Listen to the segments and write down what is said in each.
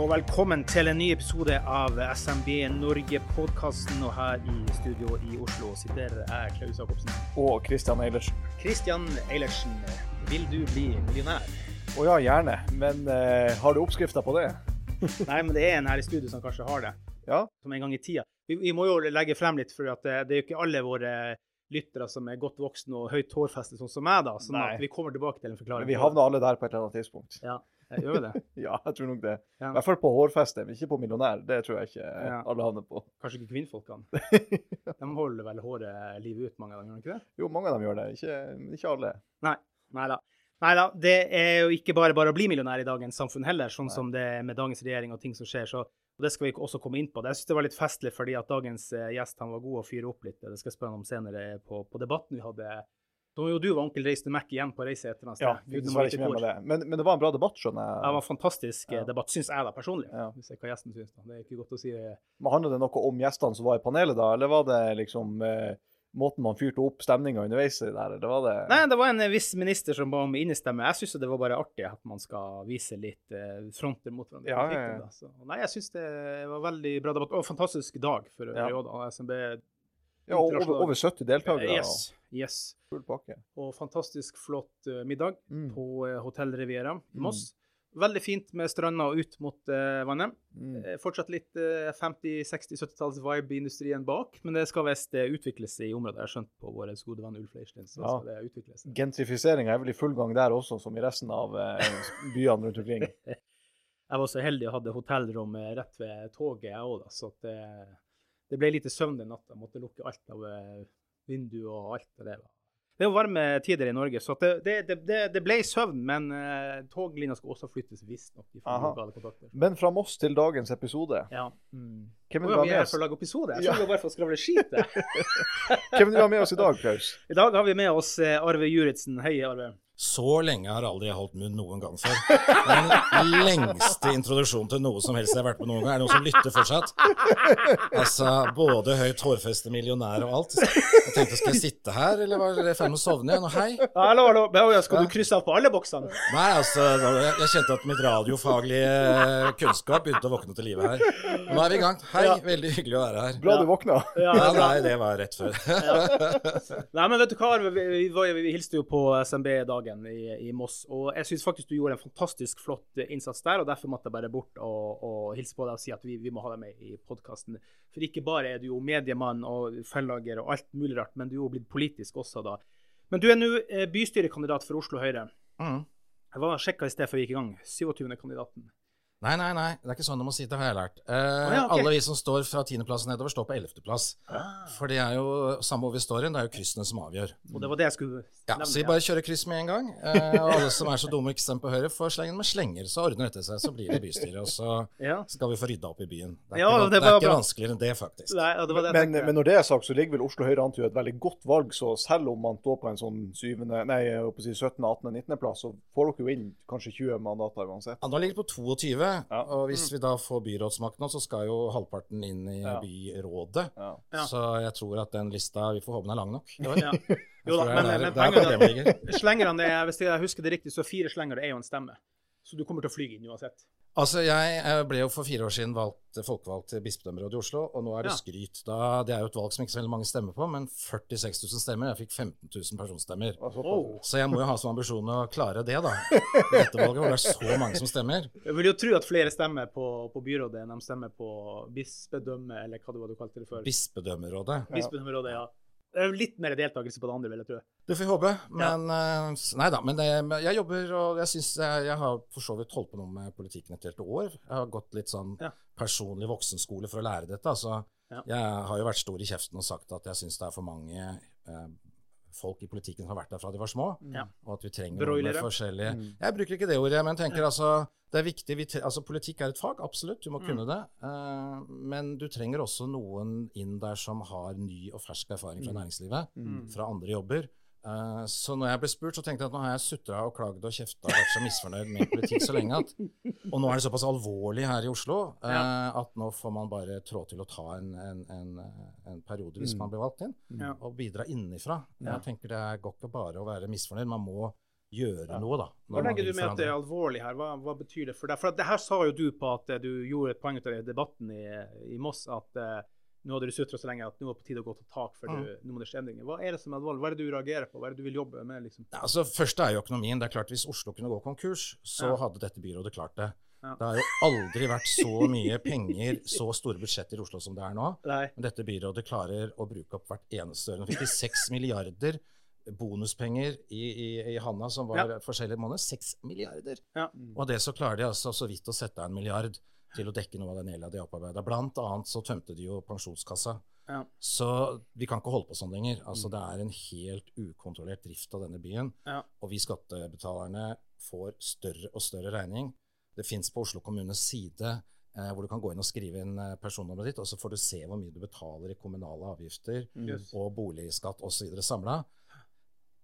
Og velkommen til en ny episode av SMB Norge-podkasten. Og her i studio i Oslo sitter jeg, Klaus Jacobsen. og Christian Eilertsen. Christian Eilertsen, vil du bli millionær? Å ja, gjerne. Men uh, har du oppskrifta på det? Nei, men det er en her i studio som kanskje har det. Ja. Som en gang i tida. Vi, vi må jo legge frem litt, for at det, det er jo ikke alle våre lyttere som er godt voksne og høyt hårfeste, sånn som meg, da. Sånn Nei. at vi kommer tilbake til en forklaring. Men vi havner alle der på et eller annet tidspunkt. Ja, eh, gjør vi det? Ja, jeg tror nok det. Ja. I hvert fall på hårfeste, men ikke på millionær. Det tror jeg ikke Ja. alle havner på. Kanskje ikke kvinnfolkene. De holder vel håret livet ut, mange av dem, gjør de ikke det? Jo, mange av dem gjør det. Ikke, ikke alle. Nei. Nei da. Nei da. Det er jo ikke bare bare å bli millionær i dagens samfunn heller, sånn Nei. som det er med dagens regjering og ting som skjer. Så, og det skal vi også komme inn på. Jeg syns det var litt festlig fordi at dagens eh, gjest han var god å fyre opp litt. Det skal jeg spørre ham om senere på, på debatten vi hadde. Da var jo du og onkel reiste til Mac igjen på reise et eller annet sted. Ja, Gud, dessverre må ikke med det. Men, men det var en bra debatt, skjønner Det var en fantastisk eh, Ja. debatt, syns jeg da personlig. Ja. Hvis jeg hva gjesten syns. da. Det er ikke godt å si. Det. Men Handler det noe om gjestene som var i panelet da, eller var det liksom eh, måten man fyrte opp stemninga underveis i der, eller var det Nei, det var en eh, viss minister som ba om innestemme. Jeg syns det var bare artig at man skal vise litt eh, fronter mot hverandre. Ja, ja, ja. Så, nei, jeg syns det var veldig bra debatt. Og fantastisk dag for Ja. øvrig da. SMB Ja, over, over 70 deltakere Yes. Yes. full pakke. Og fantastisk flott uh, middag Mm. på uh, Hotell Riviera i Mm. Veldig fint med stranda og ut mot uh, vannet. Mm. Eh, fortsatt litt uh, 50-, 60-, 70-talls vibe i industrien bak, men det skal visst utvikles i området. Jeg har skjønt på vår gode venn Ulf Leirstein. Ja. Gentrifiseringa er vel i full gang der også, som i resten av eh, byene rundt omkring. Jeg var så heldig og hadde hotellrom eh, rett ved toget, jeg òg, så det, det ble lite søvn den natta. Måtte lukke alt av eh, vindu og alt. Og det, var. det er jo varme tider i Norge, så det, det, det, ble søvn. Men uh, toglinja skal også flyttes, visstnok. Men fra Moss til dagens episode. Ja. Mm. Hvem vil du ha vi er med her oss? for å lage episode. Jeg Ja. trodde bare for å skravle skit. Hvem vil du ha med oss i dag, Klaus? I dag har vi med oss eh, Arve Juritzen. Hei, Arve. Så lenge har aldri jeg holdt munn noen gang før. Det er den lengste introduksjonen til noe som helst jeg har vært med noen gang. Er det noen som lytter fortsatt? Altså, både høyt hårfeste, millionær og alt. Jeg tenkte, skal jeg sitte her, eller var dere i ferd med å sovne igjen? Og hei. Hallo, hallo. Ja, Skal du krysse av på alle boksene? Nei, altså, jeg jeg kjente at mitt radiofaglige kunnskap begynte å våkne til live her. Nå er vi i gang. Hei, Ja. veldig hyggelig å være her. Bra du våkna. Ja, Ja, nei, det var rett før. Nei, men vet du hva, vi, vi, vi hilste jo på SMB-dagen i, i Moss, og jeg syns faktisk du gjorde en fantastisk flott eh, innsats der, og derfor måtte jeg bare bort og, og hilse på deg og si at vi, vi må ha deg med i podkasten. For ikke bare er du jo mediemann og fellager og alt mulig rart, men du er jo blitt politisk også, da. Men du er nå eh, bystyrekandidat for Oslo Høyre. Mm. Jeg var sjekka i sted før vi gikk i gang. 27. kandidaten. Nei, nei, nei, det er ikke sånn det må si, det har jeg lært. Eh, ja, okay. Alle vi som står fra tiendeplass nedover, står på ellevteplass. For det er jo samme over storyen, det er jo kryssene som avgjør. Og det var det jeg skulle Ja. Så vi bare kjører kryss med en gang. Eh, og alle som er så dumme og ikke stemmer på Høyre, får slengen med slenger. Så ordner dette seg, så blir det bystyre. Og så Ja. skal vi få rydda opp i byen. Det er, Ja, ikke, det det er ikke vanskeligere enn det, faktisk. Nei, ja, det var det Men, men når det er sagt, så ligger vel Oslo Høyre an til et veldig godt valg. Så selv om man står på en sånn syvende, nei, jeg holdt på å si 17., 18., 19. plass, så får dere jo inn kanskje 20 mandater uansett. Ja, nå ligger det på 22, Ja. og hvis vi da får byrådsmakten, så skal jo halvparten inn i Ja. byrådet. Ja. Så jeg tror at den lista Vi får håpe den er lang nok. Jo da, men, det er men der- der er slengerne er, hvis jeg husker det riktig, så fire slengere er jo en stemme. Så du kommer til å fly inn uansett. Altså, Jeg ble jo for fire år siden valgt, folkevalgt til bispedømmerådet i Oslo, og nå er det Ja. skryt. Da, det er jo et valg som ikke så veldig mange stemmer på, men 46 000 stemmer. Jeg fikk 15 000 personstemmer. Altså, Oh. Så jeg må jo ha som ambisjon å klare det, da. Dette valget hvor det er så mange som stemmer. Jeg vil jo tro at flere stemmer på, på byrådet enn de stemmer på bispedømme, eller hva det var du kalte det før. Bispedømmerådet. Bispedømmerådet, ja. Det er jo litt mer deltakelse på det andre, vil jeg tro. Det får vi håpe. Men ja. nei da. Men det, jeg jobber, og jeg syns jeg, jeg har for så vidt holdt på noe med politikken et helt år. Jeg har gått litt sånn Ja. personlig voksenskole for å lære dette. Altså, Ja. Jeg har jo vært stor i kjeften og sagt at jeg syns det er for mange eh, folk i politikken som har vært der fra de var små, Ja. og at vi trenger noen med forskjellige Mm. Jeg bruker ikke det ordet, men tenker altså det er viktig, vi tre, altså Politikk er et fag, absolutt, du må Mm. kunne det. Eh, men du trenger også noen inn der som har ny og fersk erfaring fra næringslivet, Mm. fra andre jobber. Eh, så når jeg ble spurt, så tenkte jeg at nå har jeg sutra og klagd og kjefta og vært så misfornøyd med politikk så lenge at Og nå er det såpass alvorlig her i Oslo eh, Ja. at nå får man bare trå til å ta en, en, en, en periode hvis Mm. man blir valgt inn, Ja. og bidra innenfra. Ja. Jeg tenker det går ikke bare å være misfornøyd, man må gjøre Ja. noe, da. Hva legger du med at det er alvorlig her? Hva, hva betyr det for deg? For at det her sa jo du på at du gjorde et poeng ut av debatten i, i Moss, at eh, nå hadde du sutra så lenge at nå er det på tide å gå til tak, for du, nå må det skje endringer. Hva er det som er alvorlig? Hva er det du reagerer på? Hva er det du vil jobbe med? liksom? Ja, altså, Først er jo økonomien. Det er klart Hvis Oslo kunne gå konkurs, så Ja. hadde dette byrådet klart det. Ja. Det har jo aldri vært så mye penger, så store budsjetter i Oslo som det er nå. Nei. Men dette byrådet klarer å bruke opp hvert eneste øre. Nå fikk de 6 milliarder bonuspenger i, i, i handa som var Ja. forskjellige måneder. 6 milliarder! Ja. Og av det så klarer de altså så vidt å sette av en milliard til å dekke noe av den gjelda de har opparbeida. Blant annet så tømte de jo pensjonskassa. Ja. Så vi kan ikke holde på sånn lenger. Altså Det er en helt ukontrollert drift av denne byen. Ja. Og vi skattebetalerne får større og større regning. Det fins på Oslo kommunes side eh, hvor du kan gå inn og skrive inn eh, personnummeret ditt, og så får du se hvor mye du betaler i kommunale avgifter mm. og boligskatt osv. samla.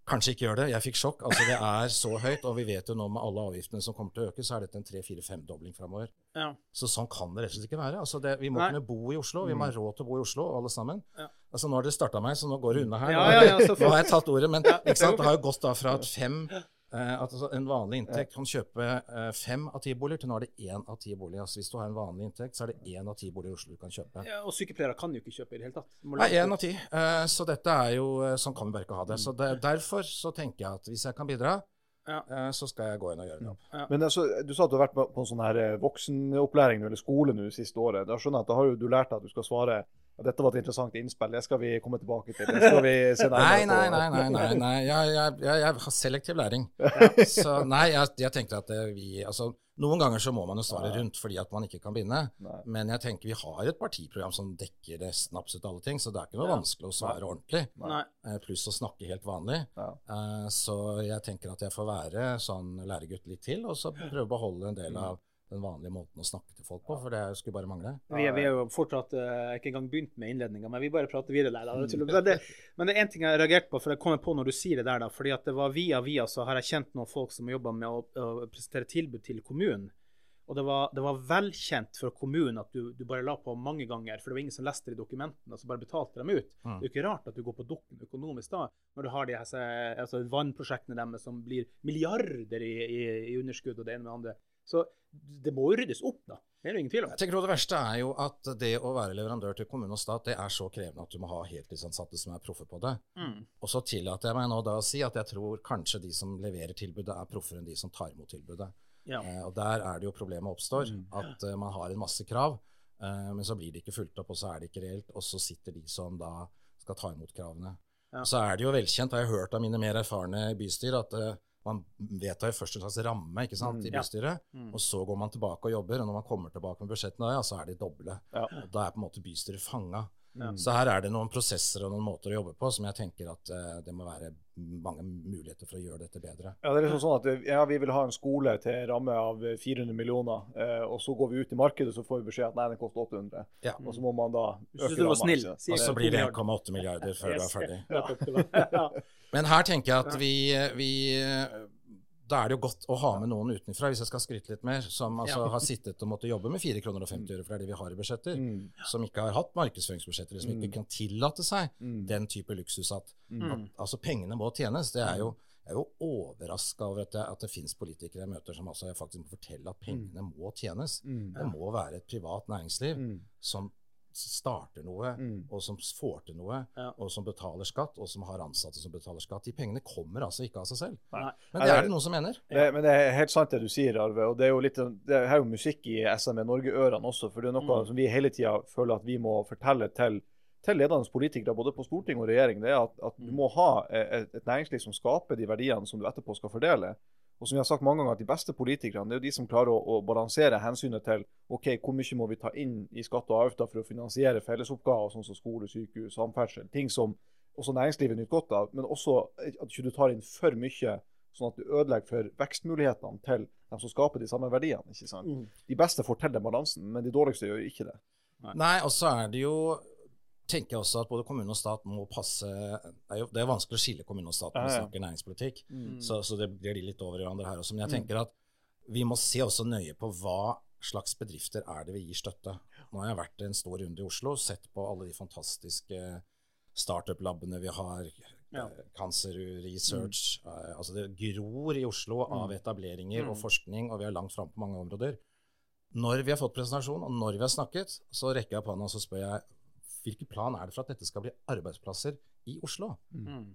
Kanskje ikke gjør det. Jeg fikk sjokk. Altså Det er så høyt, og vi vet jo nå med alle avgiftene som kommer til å øke, så er dette en tre-fire-femdobling framover. Ja. Så sånn kan det rett og slett ikke være. Altså det, vi må Nei. kunne bo i Oslo. Vi må ha råd til å bo i Oslo, alle sammen. Ja. Altså Nå har dere starta meg, så nå går det unna her. Ja, Nå- har jeg tatt ordet, men Ja. ikke sant? det har jo gått da fra fem at altså en vanlig inntekt kan kjøpe eh, fem av ti boliger, til nå er det én av ti boliger. Altså Hvis du har en vanlig inntekt, så er det én av ti boliger i Oslo du kan kjøpe. Ja, og sykepleiere kan jo ikke kjøpe i det hele tatt. Nei, én av ti. Eh, Så dette er jo eh, Sånn kan vi bare ikke ha det. Så det, derfor så tenker jeg at hvis jeg kan bidra, Ja. eh, så skal jeg gå inn og gjøre en jobb. Men altså, du sa at du har vært på, på en sånn her eh, voksenopplæring eller skole nå det siste året. Da skjønner jeg at da har jo du lært at du skal svare ja, dette var et interessant innspill, det skal vi komme tilbake til. Det skal vi se Nei, nei, nei. nei, nei, nei. Jeg, jeg, jeg, jeg har selektiv læring. Så nei, jeg, jeg tenkte at eh, vi Altså, noen ganger så må man jo svare rundt fordi at man ikke kan binde. Men jeg tenker vi har et partiprogram som dekker nesten absolutt alle ting, så det er ikke noe vanskelig å svare ordentlig. Eh, Pluss å snakke helt vanlig. Eh, Så jeg tenker at jeg får være sånn læregutt litt til, og så prøve å beholde en del av den vanlige måten å snakke til folk på, for det skulle bare mangle. Vi er, vi er jo fortsatt uh, ikke engang begynt med innledninga, men vi bare prater videre. der. er men, det, men det er én ting jeg har reagert på, for jeg kommer på når du sier det der, da, fordi at det var via via så har jeg kjent noen folk som jobber med å, å presentere tilbud til kommunen. Og det var, det var velkjent for kommunen at du, du bare la på mange ganger, for det var ingen som leste de dokumentene, og så bare betalte dem ut. Mm. Det er jo ikke rart at du går på dukken økonomisk da, når du har de altså vannprosjektene deres som blir milliarder i, i, i underskudd og det ene med det andre. Så det må jo ryddes opp, da. Det er det ingen tvil om. Jeg tenker Det verste er jo at det å være leverandør til kommune og stat, det er så krevende at du må ha heltidsansatte som er proffe på det. Mm. Og så tillater jeg meg nå da å si at jeg tror kanskje de som leverer tilbudet, er proffere enn de som tar imot tilbudet. Ja. Eh, og der er det jo problemet oppstår. At eh, man har en masse krav, eh, men så blir det ikke fulgt opp, og så er det ikke reelt. Og så sitter de som da skal ta imot kravene. Ja. Så er det jo velkjent, har jeg hørt av mine mer erfarne bystyr, at eh, man vedtar jo først en slags ramme ikke sant, i Ja. bystyret, Mm. og så går man tilbake og jobber. Og når man kommer tilbake med budsjettene, ja, så er de doble. Ja. Da er på en måte bystyret fanga. Ja. Så her er det noen prosesser og noen måter å jobbe på som jeg tenker at uh, det må være mange muligheter for å gjøre dette bedre. Ja, det er liksom sånn at eh, ja, Vi vil ha en skole til ramme av eh, 400 millioner, uh, og så går vi ut i markedet og så får vi beskjed at nei, den koster 800. Ja. Og så må man da øke sier Og så blir det 1,8 milliarder før du er ferdig. Ja. Ja. Men her tenker jeg at vi, vi Da er det jo godt å ha med noen utenfra, hvis jeg skal skryte litt mer, som altså Ja. har sittet og måttet jobbe med 4 kroner og 50 øre, for det er det vi har i budsjetter, Mm, som ikke har hatt markedsføringsbudsjetter, som ikke kan tillate seg mm, den type luksus at, Mm. at altså pengene må tjenes. Det er jo jeg er jo overraska over at det, at det finnes politikere jeg møter som altså faktisk må fortelle at pengene må tjenes. mm, Det må være et privat næringsliv mm, som starter noe, mm. og som får til noe, Ja. og som betaler skatt, og som har ansatte som betaler skatt. De pengene kommer altså ikke av seg selv. Nei. Men det er det noen som mener. Det, men det er helt sant det du sier, Arve. og Det er jo litt, det er jo musikk i SME Norge-ørene også. For det er noe Mm. som vi hele tida føler at vi må fortelle til til ledende politikere både på storting og regjering, det er at, at du må ha eh, et, et næringsliv som skaper de verdiene som du etterpå skal fordele. Og som vi har sagt mange ganger, at De beste politikerne det er jo de som klarer å, å balansere hensynet til ok, hvor mye må vi ta inn i skatt og avgifter for å finansiere fellesoppgaver sånn som skole, sykehus, samferdsel. Ting som også næringslivet nyter godt av. Men også at ikke du tar inn for mye, sånn at du ødelegger for vekstmulighetene til dem som skaper de samme verdiene. ikke sant? Mm. De beste får til den balansen, men de dårligste gjør ikke det. Nei, og så er det jo tenker jeg også at både kommune og stat må passe Det er jo det er vanskelig å skille kommune og stat når vi Ja, ja. snakker næringspolitikk, Mm. så, så det blir de litt over i hverandre her også. Men jeg Mm. tenker at vi må se også nøye på hva slags bedrifter er det vi gir støtte. Nå har jeg vært en stor runde i Oslo, sett på alle de fantastiske startup-labene vi har. Ja. eh, Cancer Research. eh, altså Det gror i Oslo av etableringer og Mm. forskning, og vi er langt framme på mange områder. Når vi har fått presentasjon, og når vi har snakket, så rekker jeg opp hånda og så spør jeg hvilken plan er det for at dette skal bli arbeidsplasser i Oslo? Mm.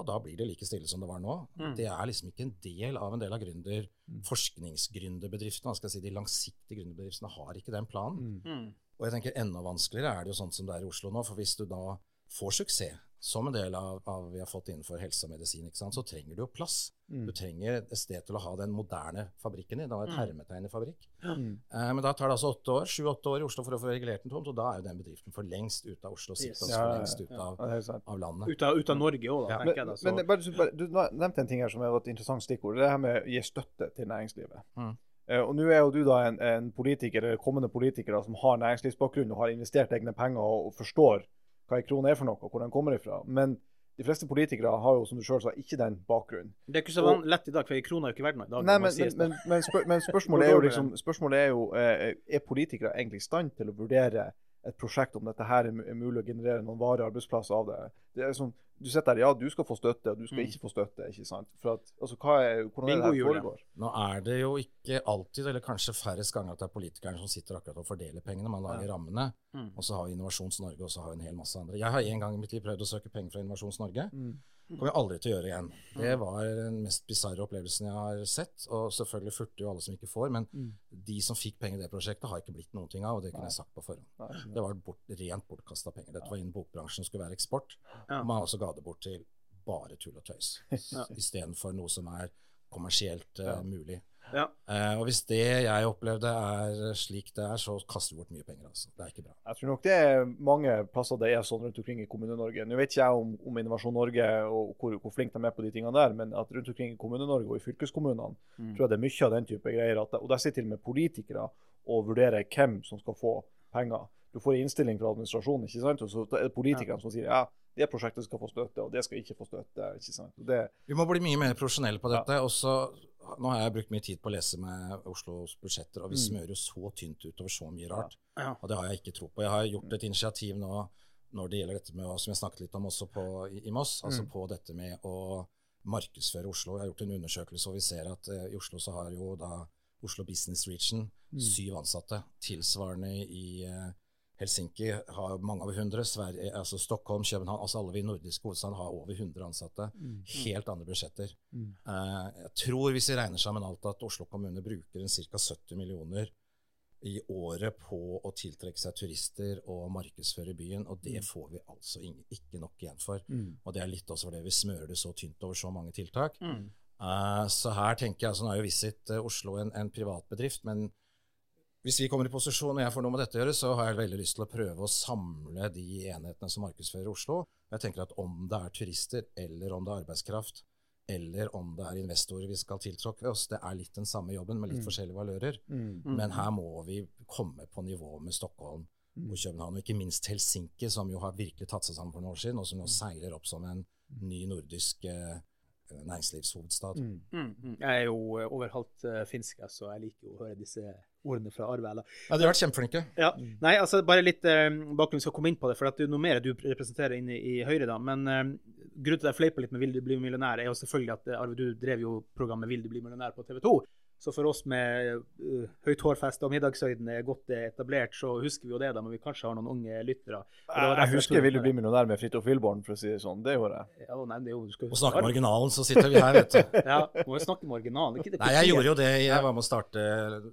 Og da blir det like stille som det var nå. Mm. Det er liksom ikke en del av en del av gründer, Mm. forskningsgründerbedriftene. Skal jeg si, De langsiktige gründerbedriftene har ikke den planen. Mm. Og jeg tenker enda vanskeligere er det jo sånn som det er i Oslo nå. For hvis du da får suksess, som en del av, av vi har fått innenfor helse og medisin, ikke sant, så trenger du jo plass. Mm. Du trenger et sted til å ha den moderne fabrikken din. Det var et Mm. hermetegn i fabrikk. Mm. Eh, men da tar det altså åtte år, sju-åtte år i Oslo for å få regulert den tomt, og da er jo den bedriften for lengst ute av Oslo, Yes. sitter Ja, for ja, ja. lengst ut av, Ja, av landet. Ut av, ut av Norge òg, da, Ja. tenker Men, jeg. da. Så. men bare, bare, du nevnte en ting her som er et interessant stikkord. Det her med å gi støtte til næringslivet. Mm. Eh, og Nå er jo du da en, en politiker, eller kommende politiker da, som har næringslivsbakgrunn og har investert egne penger og, og forstår hva en krone er for noe, og hvor den kommer ifra. Men de fleste politikere har jo, som du selv sa, ikke den bakgrunnen. det er ikke så og, lett i dag, for en krone er jo ikke verdt noe i dag. Nei, men, men, men, men, spør, men spørsmålet er jo liksom Spørsmålet er jo eh, Er politikere egentlig i stand til å vurdere et prosjekt om dette her er mulig å generere noen varige arbeidsplasser av det? Det er sånn, Du sitter der, ja, du skal få støtte, og du skal Mm. ikke få støtte. ikke sant? For at, altså, hva er, Hvordan er det her foregår? Nå er det jo ikke alltid, eller kanskje færrest ganger, at det er politikerne som sitter akkurat og fordeler pengene. Man lager rammene, Mm. og så har vi Innovasjons Norge, og så har vi en hel masse andre. Jeg har en gang i mitt liv prøvd å søke penger fra Innovasjons Norge. Mm. Kommer jeg aldri til å gjøre igjen. Det var den mest bisarre opplevelsen jeg har sett. Og selvfølgelig furter jo alle som ikke får, men Mm. de som fikk penger i det prosjektet, har ikke blitt noen ting av, og det kunne jeg sagt på forhånd. Det var bort, rent bortkasta penger. Dette var innen bokbransjen, skulle være eksport. Og man også ga det bort til bare tull og tøys, Ja. istedenfor noe som er kommersielt uh, mulig. Ja. Eh, og hvis det jeg opplevde er slik det er, så kaster vi bort mye penger. altså. Det er ikke bra. Jeg tror nok det er mange plasser det er sånn rundt omkring i Kommune-Norge. Nå vet ikke jeg om, om Innovasjon Norge og hvor, hvor flink de er på de tingene der, men at rundt omkring i Kommune-Norge og i fylkeskommunene Mm. tror jeg det er mye av den type greier. At, og der sitter til og med politikere og vurderer hvem som skal få penger. Du får en innstilling fra administrasjonen, ikke sant? og så er det politikerne som sier ja, det prosjektet skal få støtte, og det skal ikke få støtte. ikke sant? Det, Vi må bli mye mer profesjonelle på dette. Ja. så- nå har jeg brukt mye tid på å lese med Oslos budsjetter, og vi Mm. smører jo så tynt utover så mye rart. Og det har jeg ikke tro på. Jeg har gjort et initiativ nå når det gjelder dette med, som jeg snakket litt om også på, i, i Moss, altså Mm. på dette med å markedsføre Oslo. Jeg har gjort en undersøkelse, og vi ser at eh, i Oslo så har jo da Oslo Business Region Mm. syv ansatte. Tilsvarende i eh, Helsinki har mange over 100. Sverige, altså Stockholm, København, altså alle vi nordiske hovedstadene har over 100 ansatte. Helt andre budsjetter. Mm. Uh, jeg tror, hvis vi regner sammen alt, at Oslo kommune bruker ca. 70 millioner i året på å tiltrekke seg turister og markedsføre byen, og det får vi altså ingen, ikke nok igjen for. mm. Og det er litt også fordi vi smører det så tynt over så mange tiltak. Mm. Uh, så her tenker jeg, altså Nå er jo Visit eh, Oslo en, en privat bedrift, men hvis vi kommer i posisjon og jeg får noe med dette å gjøre, så har jeg veldig lyst til å prøve å samle de enhetene som markedsfører Oslo. Jeg tenker at om det er turister, eller om det er arbeidskraft, eller om det er investorer vi skal tiltrekke oss, det er litt den samme jobben med litt Mm. forskjellige valører. Mm. Mm. Men her må vi komme på nivå med Stockholm og København, og ikke minst Helsinki, som jo har virkelig tatt seg sammen for noen år siden, og som nå seiler opp som en ny nordisk eh, næringslivshovedstad. Mm. Mm. Mm. Jeg er jo eh, over halvt eh, finsk, så så jeg liker jo å høre disse ordene fra Arve. Eller. Ja, de har vært kjempeflinke. Ja. Nei, altså bare litt eh, bakgrunn, vi skal komme inn på det, for at det er noe mer du representerer inne i Høyre, da. Men eh, grunnen til at jeg fleiper litt med 'Vil du bli millionær', er jo selvfølgelig at eh, Arve, du drev jo programmet 'Vil du bli millionær' på TV 2. Så for oss med uh, høyt hårfeste og middagshøyden er godt etablert, så husker vi jo det, da, men vi kanskje har noen unge lyttere. Jeg, jeg husker 'Vil du bli millionær' med Fridtjof Wilborn, for å si det sånn. Det gjorde jeg. Ja, nei, det jo, du skal Og snakke med originalen, så sitter vi her, vet du. Ja, må jo snakke med originalen. Ikke det Nei, jeg gjorde jo det. Jeg var med å starte,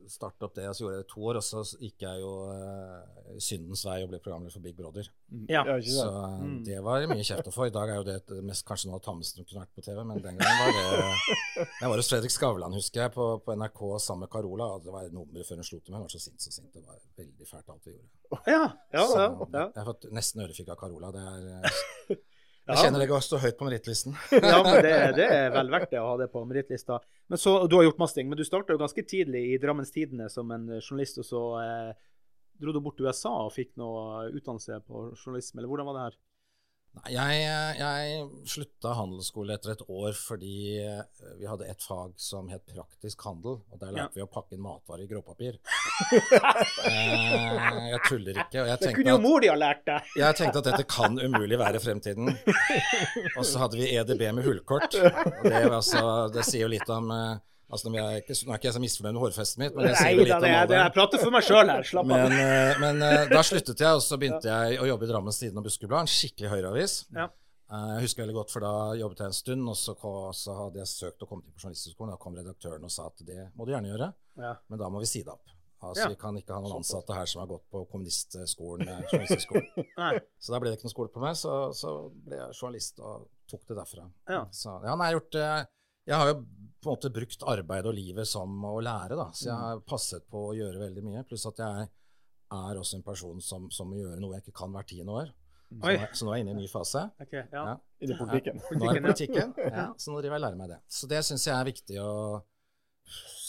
starte opp det, og så gjorde jeg det to år. Og så gikk jeg jo uh, syndens vei og ble programleder for Big Brother. Ja. Ja, Så uh, det var mye kjeft å få. I dag er jo det mest, kanskje noe av det tammeste som kunne vært på TV, men den gangen var det Jeg var hos Fredrik Skavlan, husker jeg, på, på NRK sammen med Carola. og Det var nummeret før hun slo til meg. Jeg var så sint, så sint. Det var veldig fælt alt vi gjorde. Ja, ja, Så, ja, ja. Jeg har fått nesten ørefik av Carola. Det er uh, Jeg kjenner det går stå høyt på merittlisten. ja, men det, det er vel verdt det å ha det på merittlista. Men så, Du har gjort masse ting, men du starta jo ganske tidlig i Drammens Tidende som en journalist, og så eh, dro du bort til USA og fikk noe utdannelse på journalisme, eller hvordan var det her? Nei, jeg, jeg slutta handelsskole etter et år fordi eh, vi hadde et fag som het praktisk handel, og der lærte vi å pakke inn matvarer i gråpapir. eh, jeg tuller ikke. Jeg Det kunne jo mor di ha lært deg! jeg tenkte at dette kan umulig være fremtiden. Og så hadde vi EDB med hullkort. Og det, altså, det sier jo litt om eh, altså, Nå er ikke, nå er ikke jeg så misfornøyd med hårfestet mitt, men jeg sier litt om det, jeg prater for meg sjøl her. Slapp av. Men, eh, men eh, da sluttet jeg, og så begynte jeg å jobbe i Drammens Tidende og Buskerudblad, en skikkelig høyreavis. Ja. Eh, Jeg husker veldig godt, for da jobbet jeg en stund, og så, så hadde jeg søkt å komme til på Journalisthøgskolen. Da kom redaktøren og sa at det må du gjerne gjøre, Ja. men da må vi si det opp. Altså, Ja. Vi kan ikke ha noen ansatte her som har gått på kommunistskolen. Så da ble det ikke noen skole på meg, så, så ble jeg journalist og tok det derfra. Ja. Så, ja, nei, jeg, har gjort, jeg har jo på en måte brukt arbeid og livet som å lære, da. Så jeg Mm. har passet på å gjøre veldig mye. Pluss at jeg er også en person som, som må gjøre noe jeg ikke kan hvert tiende år. Så, nå er- så nå er jeg inne i en ny fase. Okay, ja. Ja. I politikken. Nå er det Politikken, ja, så nå driver jeg og lærer meg det. Så det syns jeg er viktig å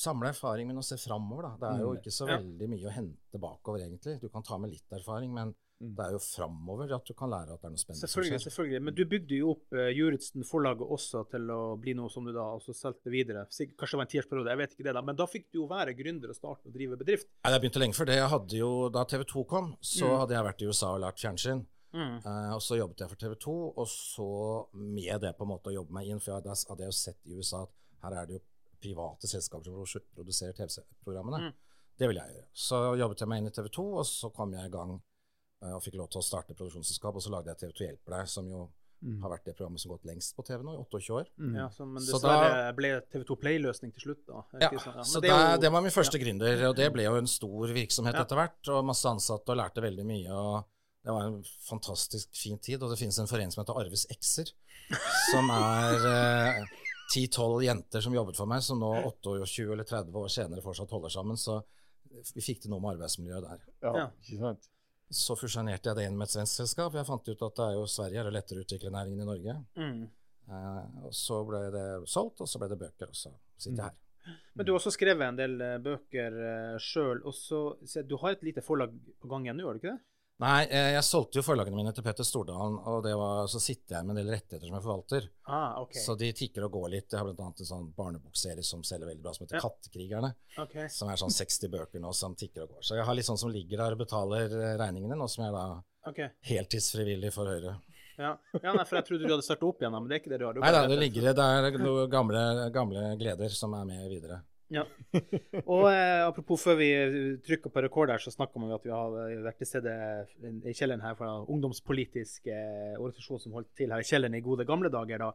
samle erfaring, men å se framover, da. Det er jo Mm. ikke så veldig mye å hente bakover, egentlig. Du kan ta med litt erfaring, men Mm. Det er jo framover at du kan lære at det er noe spennende Selvfølgelig, selvfølgelig. Men du bygde jo opp uh, Juritzen forlaget også til å bli noe som du da også solgte videre. Sikkert, kanskje det var en tiårsperiode, jeg vet ikke det da. Men da fikk du jo være gründer og starte og drive bedrift. Nei, jeg begynte lenge før det. Jeg hadde jo, Da TV 2 kom, så Mm. hadde jeg vært i USA og lært fjernsyn. Eh, og så jobbet jeg for TV 2, og så med det på en måte å jobbe meg inn, for jeg, hadde jeg jo sett i USA at her er det jo private selskaper som produserer TV-programmene. Mm. Det ville jeg gjøre. Så jobbet jeg meg inn i TV 2, og så kom jeg i gang eh, og fikk lov til å starte produksjonsselskap, og så lagde jeg TV 2 Hjelper deg, som jo Mm. har vært det programmet som har gått lengst på TV nå, i 28 år. Mm. Ja, så, men Så da, ble TV2 Play-løsning til slutt, da. Ja, sånn? Ja, så det er jo- det var min første gründer, og det ble jo en stor virksomhet Ja. etter hvert, og masse ansatte, og lærte veldig mye. og Det var en fantastisk fin tid, og det finnes en forening som heter Arves X-er, som er ti-tolv jenter som jobbet for meg, som nå 28 eller 30 år senere fortsatt holder sammen. Så vi fikk til noe med arbeidsmiljøet der. Ja, Ja. ikke sant? Så fusjonerte jeg det inn med et svensk selskap. Jeg fant ut at det er jo Sverige er det lettere å utvikle næringen i Norge. Mm. Eh, og så ble det solgt, og så ble det bøker, og så sitter jeg her. Men du har også skrevet en del eh, bøker uh, sjøl. Du har et lite forlag på gang igjen nå, har du ikke det? Nei, eh, jeg solgte jo forlagene mine til Petter Stordalen, og det var, så sitter jeg med en del rettigheter som jeg forvalter. Ah, okay. Så de tikker og går litt. Jeg har annet en sånn barnebokserie som selger veldig bra, som heter Ja. Kattekrigerne. Okay. Som er sånn 60 bøker nå som tikker og går. Så jeg har litt sånn som ligger der og betaler eh, regningene, nå som jeg da okay. heltidsfrivillig for Høyre. Ja. ja, nei, for jeg trodde du hadde starta opp igjen, men det er ikke det du har. Du Nei da, det ligger det er noen gamle, gamle gleder som er med videre. Ja. Og eh, apropos før vi trykker på rekord her, så snakka vi at vi har eh, vært til stede i kjelleren her fra ungdomspolitisk eh, organisasjon som holdt til her i kjelleren i gode gamle dager. da.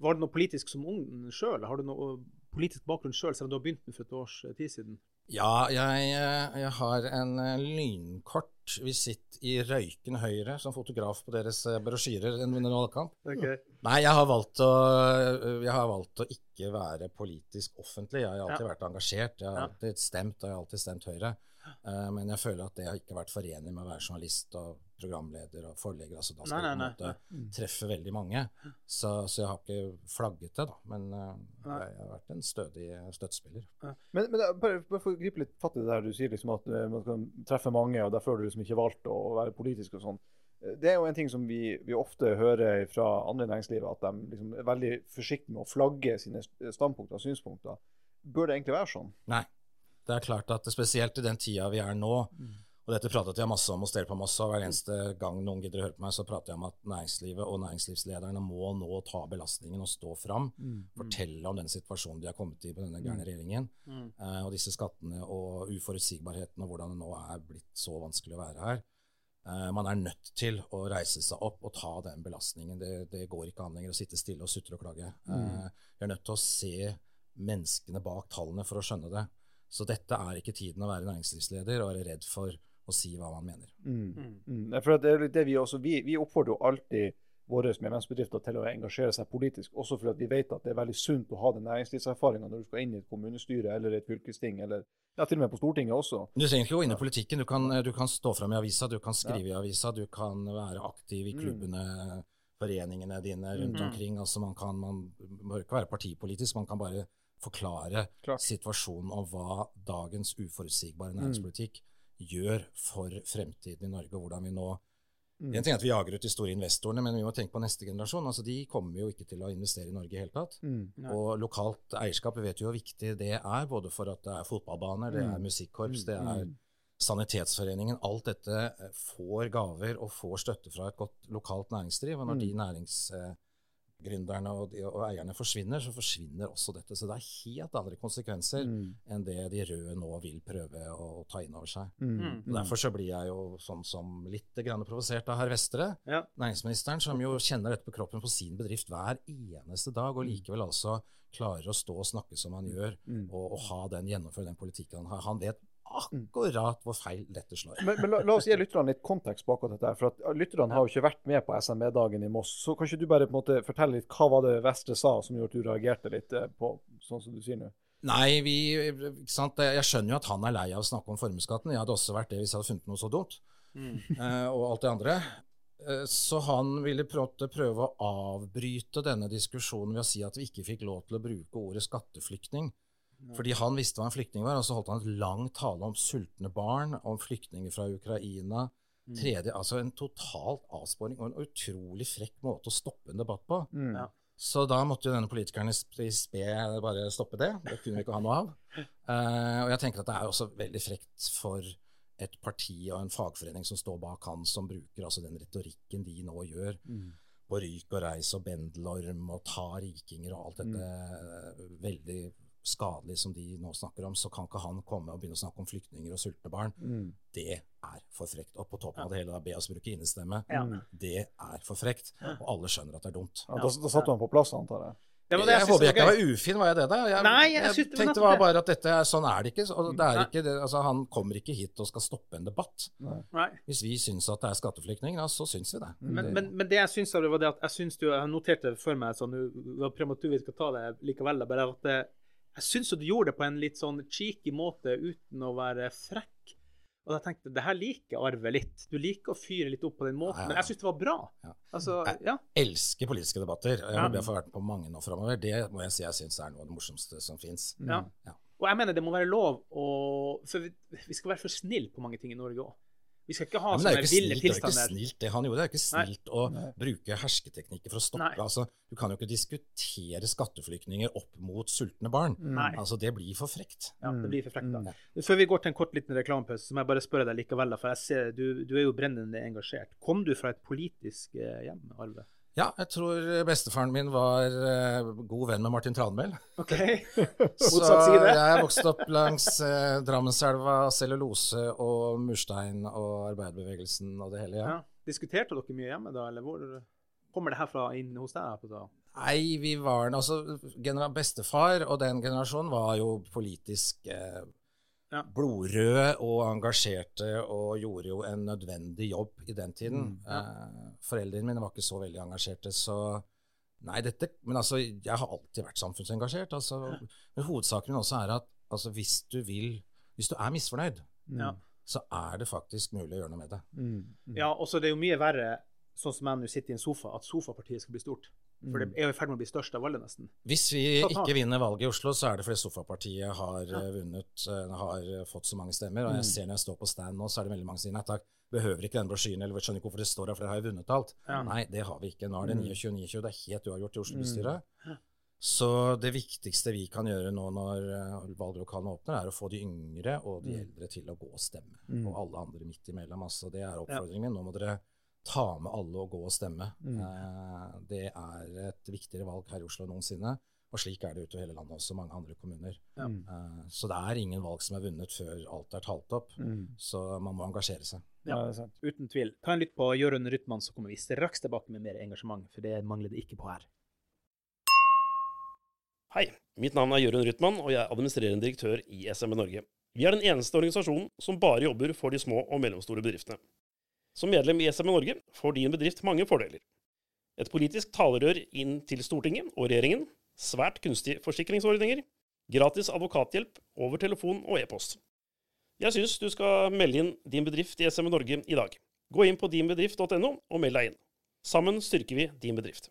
Var det noe politisk som ung sjøl? Har du noe politisk bakgrunn sjøl, selv om du har begynt med for et års eh, tid siden? Ja, jeg, eh, jeg har en eh, lynkort visitt i Røyken Høyre som fotograf på deres eh, brosjyrer under valgkamp. Nei, jeg har, valgt å, jeg har valgt å ikke være politisk offentlig. Jeg har alltid vært engasjert. Jeg har Ja. alltid stemt, og jeg har alltid stemt Høyre. Uh, Men jeg føler at det har ikke vært forenlig med å være journalist og programleder og forlegger. Altså, da skal Nei, du på en nei, måte treffe veldig mange. Så, så jeg har ikke flagget det, da. Men uh, jeg har vært en stødig støttespiller. Men, men bare, bare for å gripe litt fatt i det der du sier, liksom at man kan treffe mange, og derfor har du liksom ikke valgt å være politisk og sånn. Eh, Det er jo en ting som vi, vi ofte hører fra andre i næringslivet, at de liksom er veldig forsiktige med å flagge sine standpunkter og synspunkter. Bør det egentlig være sånn? Nei. Det er klart at spesielt i den tida vi er nå, og Og dette pratet jeg masse om hos dere på Moss, og hver eneste gang noen gidder å høre på meg, så prater jeg om at næringslivet og næringslivslederne må nå ta belastningen og stå fram. Fortelle om den situasjonen de har kommet i på denne gærne regjeringen. Mm. og disse skattene og uforutsigbarheten og hvordan det nå er blitt så vanskelig å være her. Eh, man er nødt til å reise seg opp og ta den belastningen. Det, det går ikke an lenger å sitte stille og sutre og klage. Mm. vi er nødt til å se menneskene bak tallene for å skjønne det. Så dette er ikke tiden å være næringslivsleder og være redd for å si hva man mener. Mm. Mm. Det er litt det vi, også, vi, vi oppfordrer jo alltid våre medlemsbedrifter til å engasjere seg politisk, også fordi vi vet at det er veldig sunt å ha den næringslivserfaringa når du skal inn i et kommunestyre eller et fylkesting, eller ja, til og med på Stortinget også. Du trenger ikke gå inn i politikken. Du kan, du kan stå fram i avisa, du kan skrive i avisa, du kan være aktiv i klubbene, foreningene dine rundt omkring. Altså man kan, man bør ikke være partipolitisk, man kan bare forklare Klart. situasjonen og hva dagens uforutsigbare næringspolitikk gjør for fremtiden i Norge, og hvordan vi nå Mm. En ting er at vi jager ut de store investorene, men vi må tenke på neste generasjon. altså De kommer jo ikke til å investere i Norge i hele tatt. Mm. Og lokalt eierskap, vi vet jo hvor viktig det er, både for at det er fotballbaner, det er musikkorps, det er Mm. Sanitetsforeningen. Alt dette eh, får gaver og får støtte fra et godt lokalt næringsdriv. Og når de næringsgründerne og, de, og eierne forsvinner, så forsvinner også dette. Så det er helt andre konsekvenser Mm. enn det de røde nå vil prøve å, ta inn over seg. Mm. Og Derfor så blir jeg jo sånn som litt grann provosert av herr Vestre, Ja. næringsministeren, som jo kjenner dette på kroppen på sin bedrift hver eneste dag, og likevel altså klarer å stå og snakke som han gjør, og, og ha den, gjennomføre den politikken han har. Han vet akkurat hvor feil dette slår. Men, men la, la oss gi lytterne litt kontekst bak dette. for at Lytterne har jo ikke vært med på SME-dagen i Moss. så Kan ikke du bare på en måte fortelle litt hva var det Vestre sa som gjorde at du reagerte litt eh, på sånn som du sier nå? Nei, vi, ikke sant? jeg skjønner jo at han er lei av å snakke om formuesskatten. Jeg hadde også vært det hvis jeg hadde funnet noe så dumt. Eh, og alt det andre. Eh, så han ville prøve, prøve å avbryte denne diskusjonen ved å si at vi ikke fikk lov til å bruke ordet skatteflyktning. Fordi han visste hva en flyktning var, og så holdt han et langt tale om sultne barn, om flyktninger fra Ukraina. Tredje, altså En totalt avsporing og en utrolig frekk måte å stoppe en debatt på. Mm. Ja. Så da måtte jo denne politikeren i sp- spe bare stoppe det. Det kunne vi ikke ha noe av. Uh, og jeg tenker at det er også veldig frekt for et parti og en fagforening som står bak han, som bruker altså den retorikken de nå gjør, på ryk og reis og bendelorm og ta rikinger og alt dette mm. veldig skadelig som de nå snakker om, så kan ikke han komme og begynne å snakke om flyktninger og sultne barn. Mm. Det er for frekt. Og på toppen av det hele da be oss bruke innestemme. Ja. Det er for frekt. Og alle skjønner at det er dumt. Ja, da, da satte du han på plass, antar jeg. Ja, var det jeg jeg, håper jeg ikke var ufin, var jeg det da? Jeg, Nei, jeg jeg synes tenkte var det. bare at dette sånn er det ikke. Så det er ikke det, altså, han kommer ikke hit og skal stoppe en debatt. Nei. Hvis vi syns at det er skatteflyktning, så syns vi det. Men, Det- men, men det jeg syns av det, var det at jeg syns du Jeg noterte for meg sånn var prematurt vi skal ta det likevel, bare at det, jeg syns du gjorde det på en litt sånn cheeky måte uten å være frekk. Og jeg tenkte det her liker Arve litt. Du liker å fyre litt opp på den måten. Ja, ja. Men jeg syns det var bra. Ja. Altså, Jeg- Elsker politiske debatter. og Jeg har vært på mange nå framover. Det må jeg si jeg syns er noe av det morsomste som fins. ja. Ja. Og jeg mener det må være lov å For vi, vi skal være for snille på mange ting i Norge òg. Vi skal ikke ha er sånne ville snilt, det er jo ikke snilt det han gjorde. Det er jo ikke Nei. å å bruke hersketeknikker for å stoppe Nei. altså, Du kan jo ikke diskutere skatteflyktninger opp mot sultne barn. Nei. Altså, Det blir for frekt. Ja, det blir for frekt, da. Mm. Før vi går til en kort liten reklamepause, så må jeg bare spørre deg likevel, da, for jeg ser du, du er jo brennende engasjert. Kom du fra et politisk eh, hjem, Arve? Ja, jeg tror bestefaren min var uh, god venn med Martin Tranmæl. OK. Så jeg er vokst opp langs uh, Drammenselva, cellulose og murstein og arbeiderbevegelsen og det hele. ja. Ja. Diskuterte dere mye hjemme da, eller hvor kommer det herfra inn hos deg? Da? Nei, vi var altså Bestefar og den generasjonen var jo politisk eh, Ja. blodrøde og engasjerte og gjorde jo en nødvendig jobb i den tiden. Mm, eh, foreldrene mine var ikke så veldig engasjerte, så Nei, dette Men altså, jeg har alltid vært samfunnsengasjert. Altså, men hovedsaken min også er at altså, hvis du vil Hvis du er misfornøyd, Ja. så er det faktisk mulig å gjøre noe med det. Mm. ja, og så det er jo mye verre, sånn som jeg nå sitter i en sofa, at sofapartiet skal bli stort. For det er jo i ferd med å bli størst av alle, nesten. Hvis vi ikke vinner valget i Oslo, så er det fordi Sofapartiet har eh, vunnet, eh, har eh, fått så mange stemmer. Og jeg ser når jeg står på stand nå, så er det veldig mange som sier nei takk, behøver ikke den brosjyren, eller skjønner ikke hvorfor det står her, for dere har jo vunnet alt. Ja. Nei, det har vi ikke. Nå er det 29-29, det er helt uavgjort i Oslo bestyret. Så det viktigste vi kan gjøre nå når valglokalene åpner, er å få de yngre og de Mm. eldre til å gå og stemme. Mm. Og alle andre midt imellom. Altså, det er oppfordringen min. Nå må dere ta med alle og gå og stemme. Mm. Eh, det er et viktigere valg her i Oslo enn noensinne. Og slik er det utover hele landet også, mange andre kommuner. Mm. Eh, så det er ingen valg som er vunnet før alt er talt opp. Mm. Så man må engasjere seg. Ja, det er sant. Uten tvil. Ta en lytt på Jørund Rytman, så kommer vi straks tilbake med mer engasjement, for det mangler det ikke på her. Hei, mitt navn er Jørund Rytman, og jeg er administrerende direktør i SMB Norge. Vi er den eneste organisasjonen som bare jobber for de små og mellomstore bedriftene. Som medlem i SMN Norge får din bedrift mange fordeler. Et politisk talerør inn til Stortinget og regjeringen, svært kunstige forsikringsordninger, gratis advokathjelp over telefon og e-post. Jeg syns du skal melde inn din bedrift i SMN Norge i dag. Gå inn på dinbedrift.no og meld deg inn. Sammen styrker vi din bedrift.